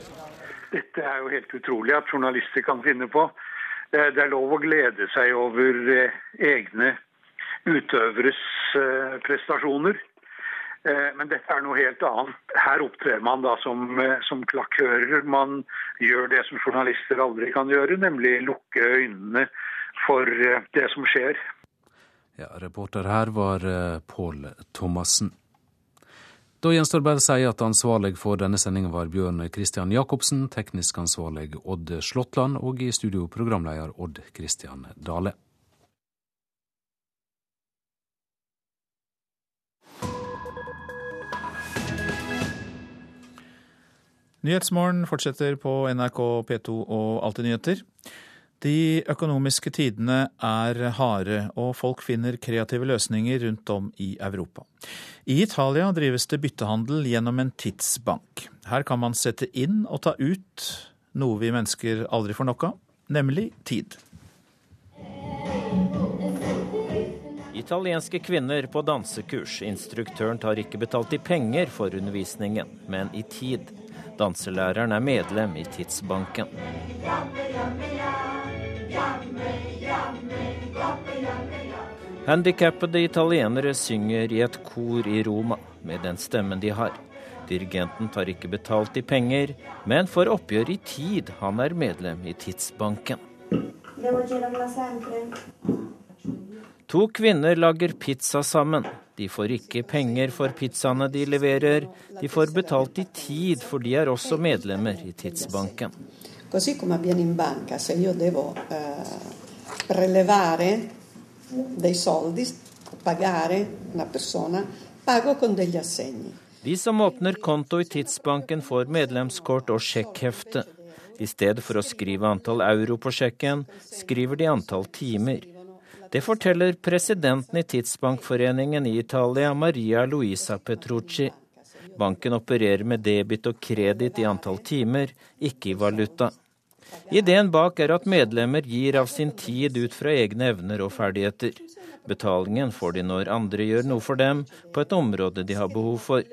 Dette er jo helt utrolig at journalister kan finne på. Det er lov å glede seg over eh, egne utøveres eh, prestasjoner. Eh, men dette er noe helt annet. Her opptrer man da som, eh, som klakkører. Man gjør det som journalister aldri kan gjøre, nemlig lukke øynene for eh, det som skjer. Ja, Reporter her var Pål Thomassen. Da gjenstår bare å si at ansvarlig for denne sendinga var Bjørn Christian Jacobsen, teknisk ansvarlig Odd Slåttland og i studio programleder Odd Christian Dale. Nyhetsmorgen fortsetter på NRK P2 og Alltid nyheter. De økonomiske tidene er harde, og folk finner kreative løsninger rundt om i Europa. I Italia drives det byttehandel gjennom en tidsbank. Her kan man sette inn og ta ut noe vi mennesker aldri får nok av, nemlig tid. Italienske kvinner på dansekurs. Instruktøren tar ikke betalt i penger for undervisningen, men i tid. Danselæreren er medlem i Tidsbanken. Handikappede italienere synger i et kor i Roma med den stemmen de har. Dirigenten tar ikke betalt i penger, men får oppgjør i tid. Han er medlem i Tidsbanken. To kvinner lager pizza sammen. De får ikke penger for pizzaene de leverer. De får betalt i tid, for de er også medlemmer i Tidsbanken. Così come avviene in banca, se io devo eh, prelevare dei soldi, pagare una persona, pago con degli assegni. De som åpner konto i Tidsbanken, får medlemskort og sjekkhefte. I stedet for å skrive antall euro på sjekken, skriver de antall timer. Det forteller presidenten i Tidsbankforeningen i Italia, Maria Luisa Petrucci. Banken opererer med debit og kreditt i antall timer, ikke i valuta. Ideen bak er at medlemmer gir av sin tid ut fra egne evner og ferdigheter. Betalingen får de når andre gjør noe for dem på et område de har behov for.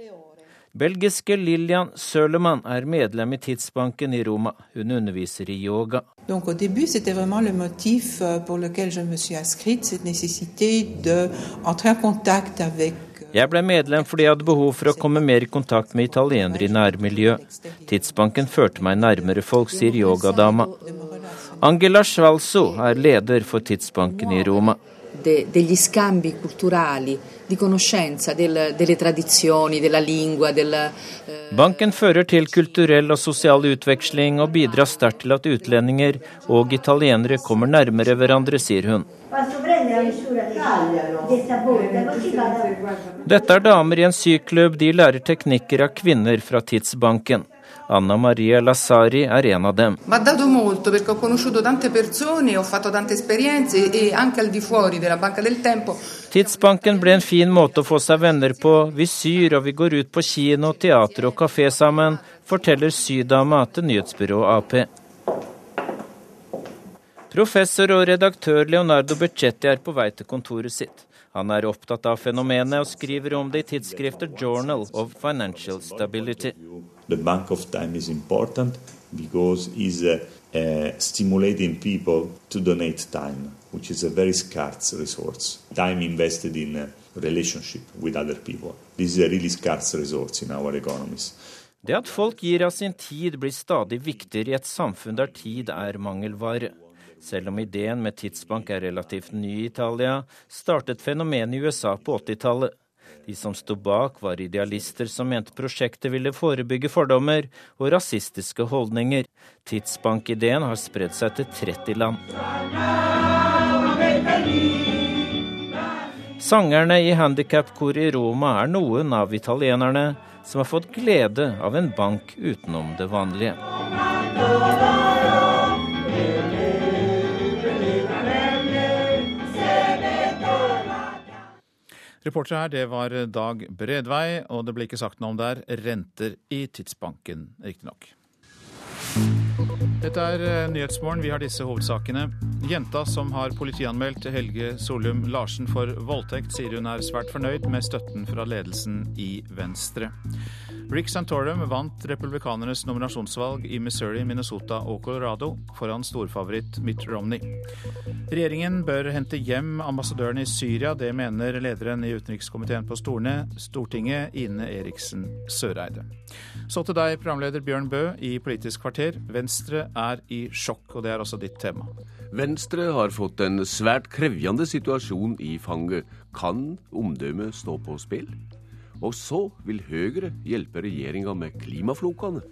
Belgiske Lillian Sølemann er medlem i Tidsbanken i Roma. Hun underviser i yoga. Donc, au début, c'était vraiment le motif euh, pour lequel je me suis inscrite, cette nécessité d'entrer en contact avec euh, jeg ble medlem fordi jeg hadde behov for å komme mer i kontakt med italienere i nærmiljøet. Tidsbanken førte meg nærmere folk, sier yogadama. Angela Schwalzo er leder for Tidsbanken i Roma de, degli scambi culturali, di conoscenza del, delle tradizioni, della lingua. Del, eh... Banken fører til kulturell og sosial utveksling og bidrar sterkt til at utlendinger og italienere kommer nærmere hverandre, sier hun. Dette er damer i en syklubb. De lærer teknikker av kvinner fra Tidsbanken. Anna Maria Lassari er en av dem. Tidsbanken ble en fin måte å få seg venner på. Vi syr og vi går ut på kino, teater og kafé sammen, forteller sydama til nyhetsbyrået Ap. Professor og redaktør Leonardo Beccetti er på vei til kontoret sitt. Han er opptatt av fenomenet og skriver om det i tidsskriftet Journal of Financial Stability. The bank of time is important because it's uh, uh, stimulating people to donate time, which is a very scarce resource. Time invested in a relationship with other people. This is a really scarce resource in our economies. Det at folk gir av sin tid blir stadig viktigere i et samfunn der tid er mangelvare. Selv om ideen med tidsbank er relativt ny i Italia, startet fenomenet i USA på 80-tallet. De som sto bak, var idealister som mente prosjektet ville forebygge fordommer og rasistiske holdninger. Tidsbankideen har spredd seg til 30 land. Sangerne i handikapkoret i Roma er noen av italienerne som har fått glede av en bank utenom det vanlige. Reporter her, det var Dag Bredvei, og det ble ikke sagt noe om der renter i Tidsbanken, riktignok. Dette er eh, Nyhetsmorgen. Vi har disse hovedsakene. Jenta som har politianmeldt Helge Solum Larsen for voldtekt, sier hun er svært fornøyd med støtten fra ledelsen i Venstre. Rick Santorum vant republikanernes nominasjonsvalg i Missouri, Minnesota og Colorado foran storfavoritt Mitt Romney. Regjeringen bør hente hjem ambassadøren i Syria. Det mener lederen i utenrikskomiteen på Stortinget, Ine Eriksen Søreide. Så til deg, programleder Bjørn Bø i Politisk kvarter. Venstre er i sjokk, og det er også ditt tema. Venstre har fått en svært krevjende situasjon i fanget. Kan omdømmet stå på spill? Og så vil Høyre hjelpe regjeringa med klimaflokene.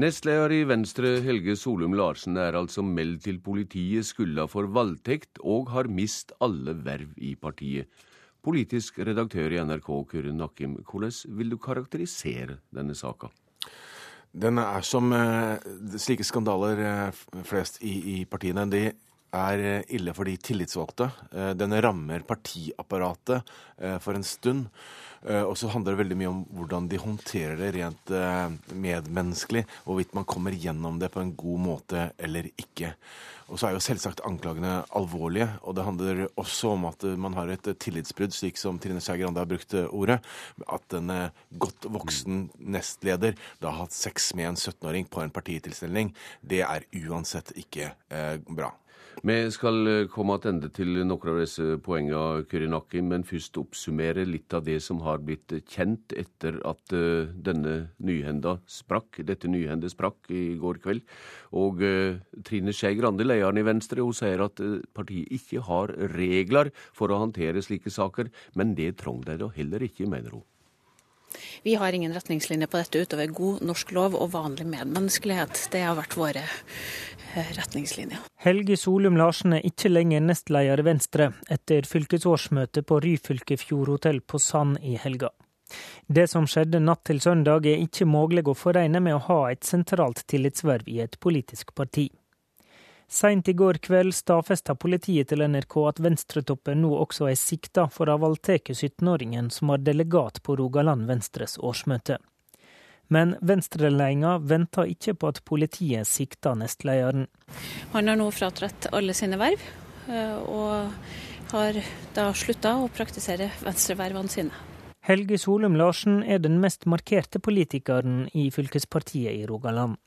Nestleder i Venstre, Helge Solum Larsen, er altså meldt til politiet skylda for voldtekt og har mist alle verv i partiet. Politisk redaktør i NRK, Kyrre Nakkim, hvordan vil du karakterisere denne saka? Den er som eh, slike skandaler eh, flest i, i partiene. De er eh, ille for de tillitsvalgte. Eh, den rammer partiapparatet eh, for en stund. Og så handler det veldig mye om hvordan de håndterer det rent medmenneskelig. Hvorvidt man kommer gjennom det på en god måte eller ikke. Og så er jo selvsagt anklagene alvorlige. Og det handler også om at man har et tillitsbrudd, slik som Trine Skei Grande har brukt ordet. At en godt voksen nestleder da har hatt sex med en 17-åring på en partitilstelning. Det er uansett ikke bra. Vi skal eh, komme tilbake til noen av disse poengene, Kyrinaki, men først oppsummere litt av det som har blitt kjent etter at eh, denne nyhenda sprakk, dette nyhendet sprakk i går kveld. Og uh, Trine Skei Grande, lederen i Venstre, hun sier at partiet ikke har regler for å håndtere slike saker, men det trenger de da heller ikke, mener hun. Vi har ingen retningslinjer på dette utover god norsk lov og vanlig medmenneskelighet. Det har vært våre retningslinjer. Helge Solum Larsen er ikke lenger nestleder i Venstre etter fylkesårsmøtet på Ryfylke Fjordhotell på Sand i helga. Det som skjedde natt til søndag er ikke mulig å foregne med å ha et sentralt tillitsverv i et politisk parti. Seint i går kveld stadfesta politiet til NRK at Venstretoppen nå også er sikta for å ha voldtatt 17-åringen som var delegat på Rogaland Venstres årsmøte. Men venstreledelsen venter ikke på at politiet sikter nestlederen. Han har nå fratrådt alle sine verv, eh, og har da slutta å praktisere venstrevervene sine. Helge Solum Larsen er den mest markerte politikeren i fylkespartiet i Rogaland.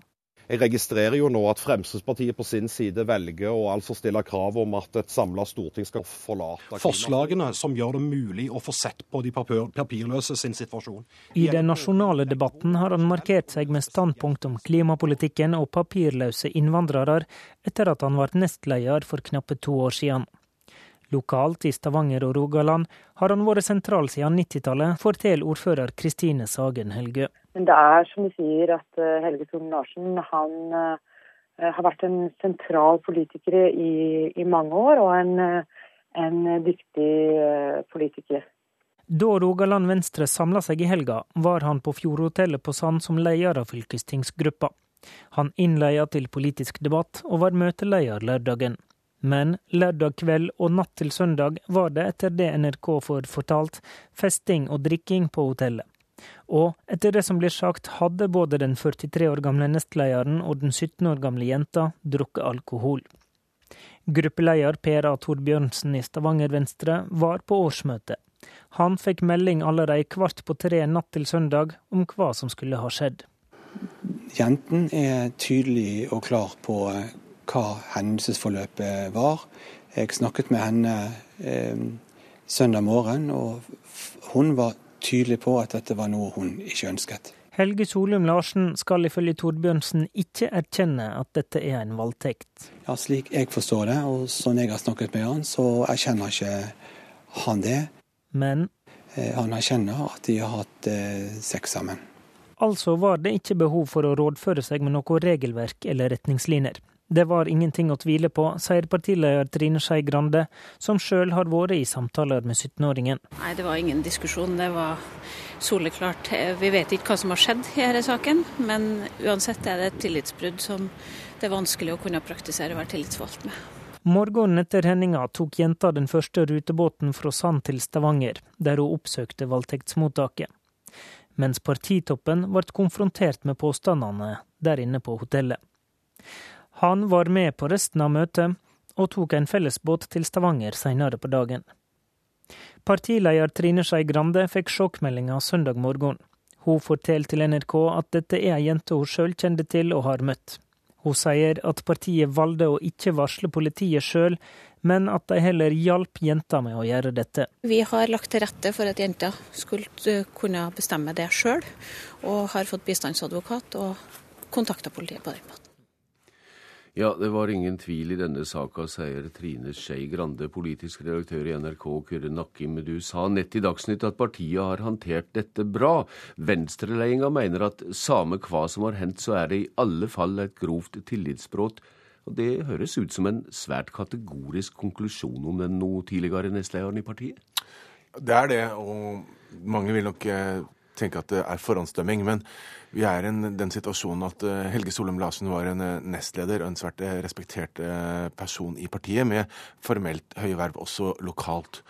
Jeg registrerer jo nå at Fremskrittspartiet på sin side velger å altså stille krav om at et samla storting skal forlate Forslagene som gjør det mulig å få sett på de papirløse sin situasjon. I den nasjonale debatten har han markert seg med standpunkt om klimapolitikken og papirløse innvandrere, etter at han ble nestleder for knappe to år siden. Lokalt i Stavanger og Rogaland har han vært sentral siden 90-tallet, forteller ordfører Kristine Sagen Helgø. Men det er som du sier at eh, Helge Thorn Larsen han uh, har vært en sentral politiker i, i mange år, og en, eh, en dyktig politiker. Da Rogaland Venstre samla seg i helga, var han på Fjordhotellet på Sand som leder av fylkestingsgruppa. Han innleia til politisk debatt, og var møteleder lørdagen. Men lørdag kveld og natt til søndag var det, etter det NRK får fortalt, festing og drikking på hotellet. Og etter det som blir sagt, hadde både den 43 år gamle nestlederen og den 17 år gamle jenta drukket alkohol. Gruppeleder Per A. Torbjørnsen i Stavanger Venstre var på årsmøte. Han fikk melding allerede kvart på tre natt til søndag om hva som skulle ha skjedd. Jenten er tydelig og klar på eh, hva hendelsesforløpet var. Jeg snakket med henne eh, søndag morgen, og hun var tydelig på at dette var noe hun ikke ønsket. Helge Solum Larsen skal ifølge Torbjørnsen ikke erkjenne at dette er en voldtekt. Ja, Slik jeg forstår det, og sånn jeg har snakket med han, så erkjenner ikke han det. Men eh, Han erkjenner at de har hatt eh, sex sammen. Altså var det ikke behov for å rådføre seg med noe regelverk eller retningslinjer. Det var ingenting å tvile på, sier partileder Trine Skei Grande, som sjøl har vært i samtaler med 17-åringen. Nei, det var ingen diskusjon. Det var soleklart. Vi vet ikke hva som har skjedd i denne saken, men uansett er det et tillitsbrudd som det er vanskelig å kunne praktisere å være tillitsvalgt med. Morgenen etter hendinga tok jenta den første rutebåten fra Sand til Stavanger, der hun oppsøkte voldtektsmottaket. Mens partitoppen ble konfrontert med påstandene der inne på hotellet. Han var med på resten av møtet, og tok en fellesbåt til Stavanger senere på dagen. Partileder Trine Skei Grande fikk sjokkmeldinga søndag morgen. Hun forteller til NRK at dette er ei jente hun sjøl kjente til og har møtt. Hun sier at partiet valgte å ikke varsle politiet sjøl, men at de heller hjalp jenta med å gjøre dette. Vi har lagt til rette for at jenta skulle eh, kunne bestemme det sjøl, og har fått bistandsadvokat og kontakta politiet på den måten. Ja, det var ingen tvil i denne saka, sier Trine Skei Grande, politisk redaktør i NRK. Kyrre Nakkim, du sa nett i Dagsnytt at partiet har håndtert dette bra. Venstreledelsen mener at samme hva som har hendt, så er det i alle fall et grovt tillitsbrudd. Og Det høres ut som en svært kategorisk konklusjon om den noe tidligere nestlederen i partiet? Det er det, og mange vil nok eh, tenke at det er forhåndsdømming. Men vi er i den situasjonen at eh, Helge Solum Larsen var en eh, nestleder og en svært respektert person i partiet, med formelt høye verv også lokalt.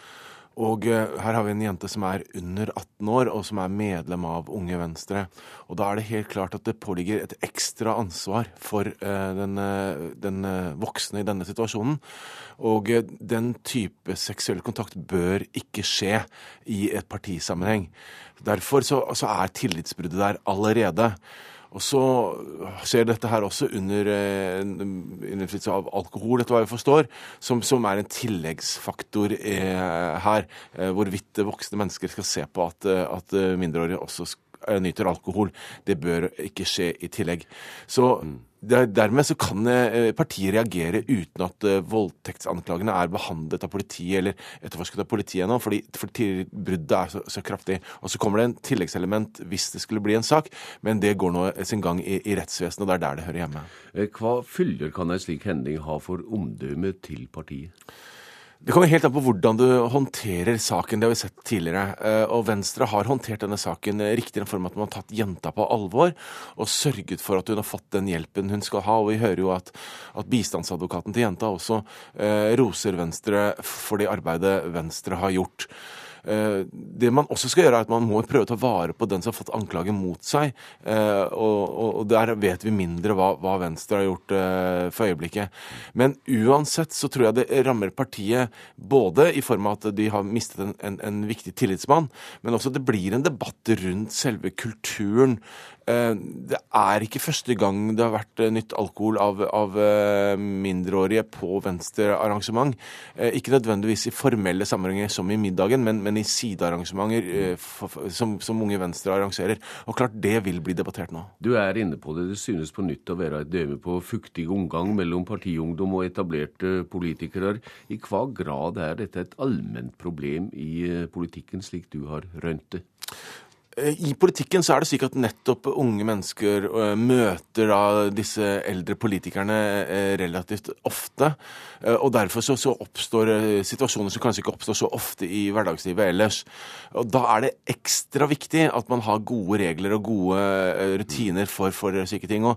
Og eh, her har vi en jente som er under 18 år, og som er medlem av Unge Venstre. Og da er det helt klart at det påligger et ekstra ansvar for eh, den, eh, den voksne i denne situasjonen. Og den type seksuell kontakt bør ikke skje i et partisammenheng. Derfor så, så er tillitsbruddet der allerede. Og så skjer dette her også under eh, innflytelse av alkohol, etter hva jeg forstår, som, som er en tilleggsfaktor eh, her. Eh, hvorvidt voksne mennesker skal se på at, at mindreårige også nyter alkohol. Det bør ikke skje i tillegg. Så mm dermed så kan eh, partiet reagere uten at eh, voldtektsanklagene er behandlet av politiet eller etterforsket av politiet ennå, fordi, fordi bruddet er så, så, kraftig. Og Så kommer det en tilleggselement hvis det skulle bli en sak, men det går nå sin gang i, i rettsvesenet, og det er der det hører hjemme. Eh, hva følger kan en slik hending ha for omdømmet til partiet? Det kommer helt an på hvordan du håndterer saken. Det har vi sett tidligere. Eh, og Venstre har håndtert denne saken riktig i den form at man har tatt jenta på alvor og sørget for at hun har fått den hjelpen hun skal ha. Og vi hører jo at, at bistandsadvokaten til jenta også eh, roser Venstre for det arbeidet Venstre har gjort. Eh, det man også skal gjøre, er at man må prøve å ta vare på den som har fått anklagen mot seg. Eh, og, der vet vi mindre hva, hva Venstre har gjort eh, for øyeblikket. Men uansett så tror jeg det rammer partiet både i form av at de har mistet en, en, en viktig tillitsmann, men også det blir en debatt rundt selve kulturen det er ikke første gang det har vært eh, nytt alkohol av, av eh, mindreårige på Venstre-arrangement. Ikke nødvendigvis i formelle sammenhenger som i middagen, men, men i sidearrangementer som, som Unge Venstre arrangerer. Og klart det vil bli debattert nå. Du er inne på det. Det synes på nytt å være et døme på fuktig omgang mellom partiungdom og etablerte politikere. I hva grad er dette et allment problem i politikken, slik du har rønt det? Eh, I politikken så er det slik at nettopp unge mennesker eh, møter da disse eldre politikerne eh, relativt ofte. Og derfor så, så, oppstår situasjoner som kanskje ikke oppstår så ofte i hverdagslivet ellers. Og Da er det ekstra viktig at man har gode regler og gode rutiner for, for slike ting. Og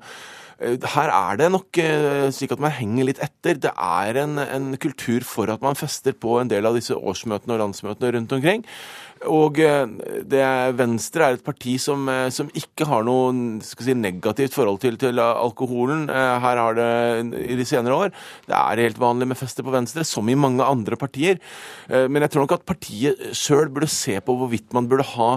her er det nok slik at man henger litt etter. Det er en, en kultur for at man fester på en del av disse årsmøtene og landsmøtene rundt omkring. Og eh, det Venstre er et parti som, eh, som ikke har noe si, negativt forhold til, til, alkoholen. Eh, her har det i de senere år. Det er helt vanlig med fester på Venstre, som i mange andre partier. Men jeg tror nok at partiet sjøl burde se på hvorvidt man burde ha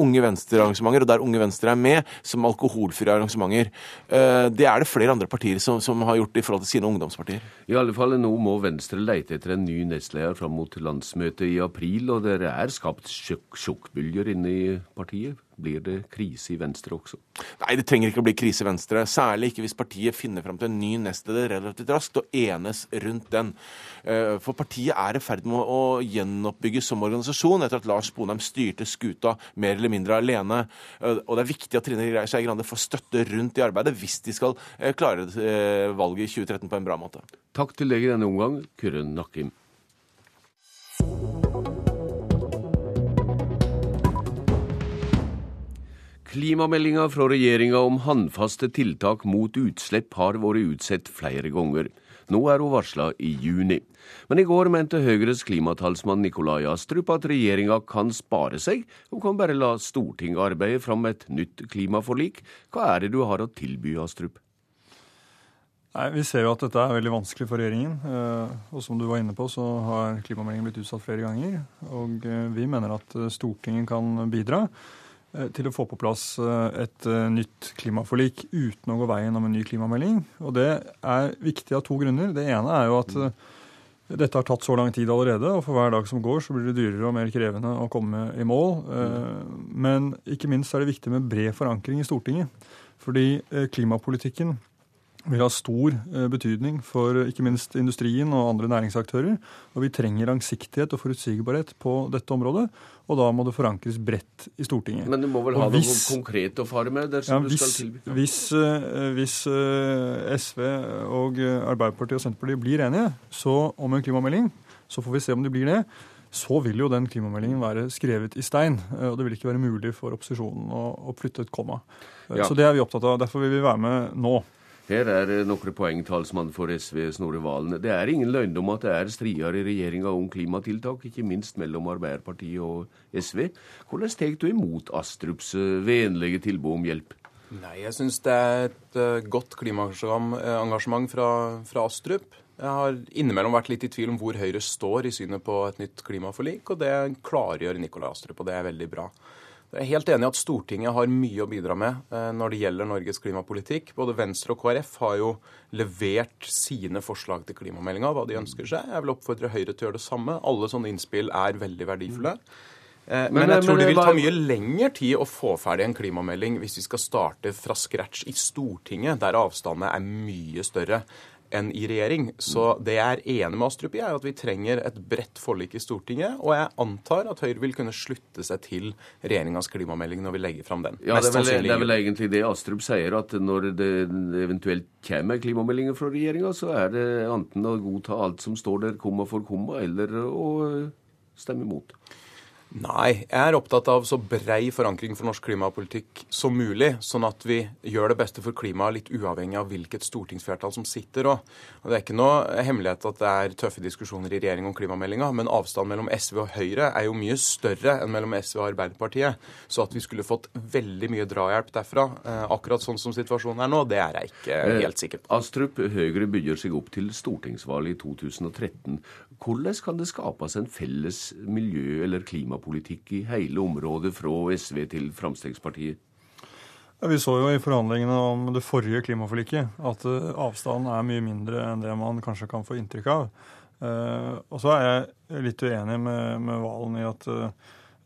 Unge Venstre-arrangementer, og der Unge Venstre er med, som alkoholfrie arrangementer. Det er det flere andre partier som, som, har gjort i forhold til sine ungdomspartier. I alle fall nå må Venstre leite etter en ny nestleder fram mot landsmøtet i april, og dere er skapt sjokkbølger inne i partiet? blir det krise i Venstre også? Nei, det trenger ikke å bli krise i Venstre. Særlig ikke hvis partiet finner fram til en ny nestleder relativt raskt og enes rundt den. Eh, for partiet er i ferd med å gjenoppbygges som organisasjon etter at Lars Bonheim styrte skuta mer eller mindre alene. Eh, og det er viktig at Trine Skei Grande får støtte rundt i arbeidet hvis de skal eh, klare valget i 2013 på en bra måte. Takk til deg i denne omgang, Kyrre Nakkim. Klimameldinga fra regjeringa om håndfaste tiltak mot utslipp har vært utsatt flere ganger. Nå er hun varsla i juni. Men i går mente Høyres klimatalsmann Nikolai Astrup at regjeringa kan spare seg, og kan bare la Stortinget arbeide fram et nytt klimaforlik. Hva er det du har å tilby, Astrup? Nei, Vi ser jo at dette er veldig vanskelig for regjeringen. Eh, og som du var inne på, så har klimameldingen blitt utsatt flere ganger. Og eh, vi mener at eh, Stortinget kan bidra. Eh, til å få på plass eh, et eh, nytt klimaforlik uten å gå veien om en ny klimamelding. Og det er viktig av to grunner. Det ene er jo at dette har tatt så lang tid allerede, og for hver dag som går, så blir det dyrere og mer krevende å komme i mål. Men ikke minst er det viktig med bred forankring i Stortinget. Fordi klimapolitikken vil ha stor eh, betydning for ikke minst industrien og andre næringsaktører. Og vi trenger langsiktighet og forutsigbarhet på dette området. Og da må det forankres bredt i Stortinget. Men du må vel ha hvis, noe konkret å fare med? Ja, hvis, hvis, eh, hvis, eh, SV og Arbeiderpartiet og Senterpartiet blir enige så om en klimamelding, så får vi se om de blir det. Så vil jo den klimameldingen være skrevet i stein. Og det vil ikke være mulig for opposisjonen å, å flytte et komma. Ja. Så det er vi opptatt av. Derfor vil vi være med nå. Her er noen poeng, talsmann for SV, Snorre Valen. Det er ingen løgndom at det er strider i regjeringa om klimatiltak, ikke minst mellom Arbeiderpartiet og SV. Hvordan tar du imot Astrups eh, vennlige tilbud om hjelp? Nei, Jeg syns det er et uh, godt klimaengasjement fra, fra Astrup. Jeg har innimellom vært litt i tvil om hvor Høyre står i synet på et nytt klimaforlik, og det klargjør Nikolai Astrup, og det er veldig bra. Jeg er helt enig i at Stortinget har mye å bidra med eh, når det gjelder Norges klimapolitikk. Både Venstre og KrF har jo levert sine forslag til klimameldinga, hva de ønsker seg. Jeg vil oppfordre Høyre til å gjøre det samme. Alle sånne innspill er veldig verdifulle. Men, men, jeg tror det vil ta mye lengre tid å få ferdig en klimamelding hvis vi skal starte fra scratch i Stortinget, der avstandene er mye større enn i regjering. Så det jeg er enig med Astrup i, er at vi trenger et bredt forlik i Stortinget. Og jeg antar at Høyre vil kunne slutte seg til regjeringas klimamelding når vi legger fram den. Ja, det er, vel, det er, vel, egentlig det Astrup sier, at når det eventuelt kommer klimameldinger fra regjeringa, så er det enten å godta alt som står der komma for komma, eller å stemme imot. Nei, jeg er opptatt av så brei forankring for norsk klimapolitikk som mulig, sånn at vi gjør det beste for klimaet litt uavhengig av hvilket stortingsflertall som sitter. Og, det er ikke noe hemmelighet at det er tøffe diskusjoner i regjering om klimameldinga, men avstanden mellom SV og Høyre er jo mye større enn mellom SV og Arbeiderpartiet. Så at vi skulle fått veldig mye drahjelp derfra, eh, akkurat sånn som situasjonen er nå, det er jeg ikke eh, helt sikker på. Astrup, Høyre bygger seg opp til stortingsvalget i 2013. Hvordan kan det skapes en felles miljø- eller klimapolitikk i hele området fra SV til Fremskrittspartiet? Ja, vi så jo i forhandlingene om det forrige klimaforliket at eh, avstanden er mye mindre enn det man kanskje kan få inntrykk av. Uh, og så er jeg litt uenig med, Valen i at uh,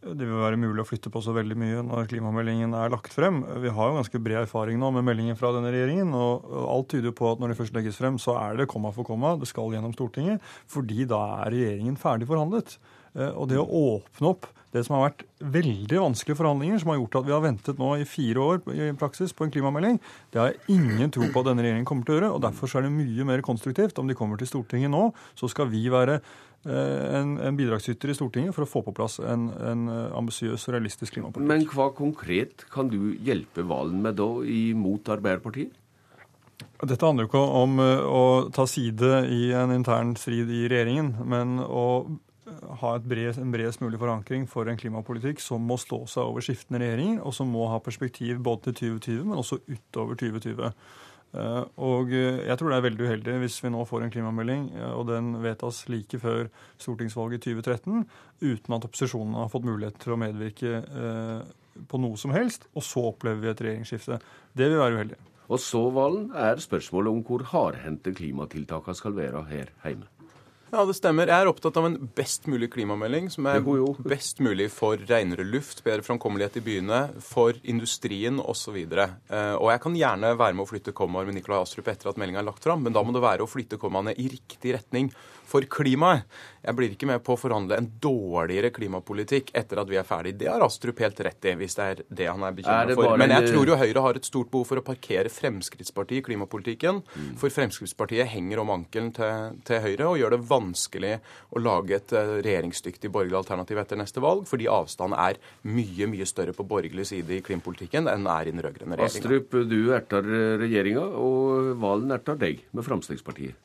det vil være mulig å flytte på så veldig mye når klimameldingen er lagt frem. Vi har jo ganske bred erfaring nå med meldingen fra denne regjeringen. og Alt tyder på at når det først legges frem, så er det komma for komma. Det skal gjennom Stortinget. Fordi da er regjeringen ferdig forhandlet. Eh, og det å åpne opp det som har vært veldig vanskelige forhandlinger, som har gjort at vi har ventet nå i fire år i praksis på en klimamelding, det har jeg ingen tro på at denne regjeringen kommer til å gjøre. og Derfor er det mye mer konstruktivt om de kommer til Stortinget nå. Så skal vi være Eh, en, en, bidragsyter i Stortinget for å få på plass en, en eh, ambisiøs og realistisk klimapolitikk. Men hva konkret kan du hjelpe Valen med da imot Arbeiderpartiet? Dette handler jo ikke om å ta side i en intern strid i regjeringen, men å ha bred, en bredest mulig forankring for en klimapolitikk som må stå seg over skiftende regjeringer, og som må ha perspektiv både til 2020, men også utover 2020. Eh, og eh, jeg tror det er veldig uheldig hvis vi nå får en klimamelding, eh, og den vedtas like før stortingsvalget i 2013, uten at opposisjonen har fått mulighet til å medvirke på noe som helst, og så opplever vi et regjeringsskifte. Det vil være uheldig. Og så, Valen, er spørsmålet om hvor hardhendte klimatiltakene skal være her hjemme. Ja, det stemmer. Jeg er opptatt av en best mulig klimamelding som er best mulig for renere luft, bedre framkommelighet i byene, for industrien osv. Eh, og jeg kan gjerne være med å flytte kommaer med Nikolai Astrup etter at meldinga er lagt fram, men da må det være å flytte kommaene i riktig retning for klimaet. Jeg blir ikke med på å forhandle en dårligere klimapolitikk etter at vi er ferdig. Det har Astrup helt rett i, hvis det er det han er bekymra for. Men jeg tror jo Høyre har et stort behov for å parkere Fremskrittspartiet i klimapolitikken. Mm. For Fremskrittspartiet henger om ankelen til, til, Høyre og gjør det vanskelig å lage et eh, regjeringsdyktig borgerlig alternativ etter neste valg, fordi avstanden er mye, mye større på borgerlig side i klimapolitikken enn er i den rød-grønne regjeringa. Astrup, du erter regjeringa, og Valen erter deg med Fremskrittspartiet.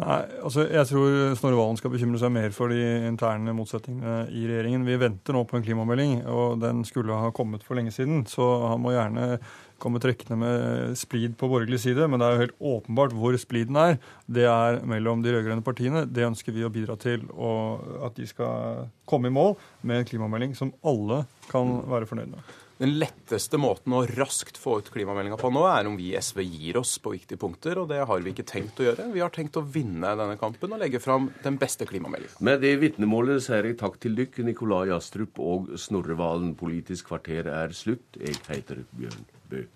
Nei, altså Jeg tror Snorre Valen skal bekymre seg mer for de interne motsetningene i regjeringen. Vi venter nå på en klimamelding, og den skulle ha kommet for lenge siden. Så han må gjerne komme trekkende med splid på borgerlig side, men det er jo helt åpenbart hvor spliden er. Det er mellom de rød-grønne partiene. Det ønsker vi å bidra til, og at de skal komme i mål med en klimamelding som alle kan være fornøyd med. Den letteste måten å raskt få ut klimameldinga på nå, er om vi i SV gir oss på viktige punkter, og det har vi ikke tenkt å gjøre. Vi har tenkt å vinne denne kampen og legge fram den beste klimameldinga. Med det vitnemålet sier jeg takk til dykk, Nikolai Astrup og Snorre Valen. Politisk kvarter er slutt. Jeg heter Bjørn Bø.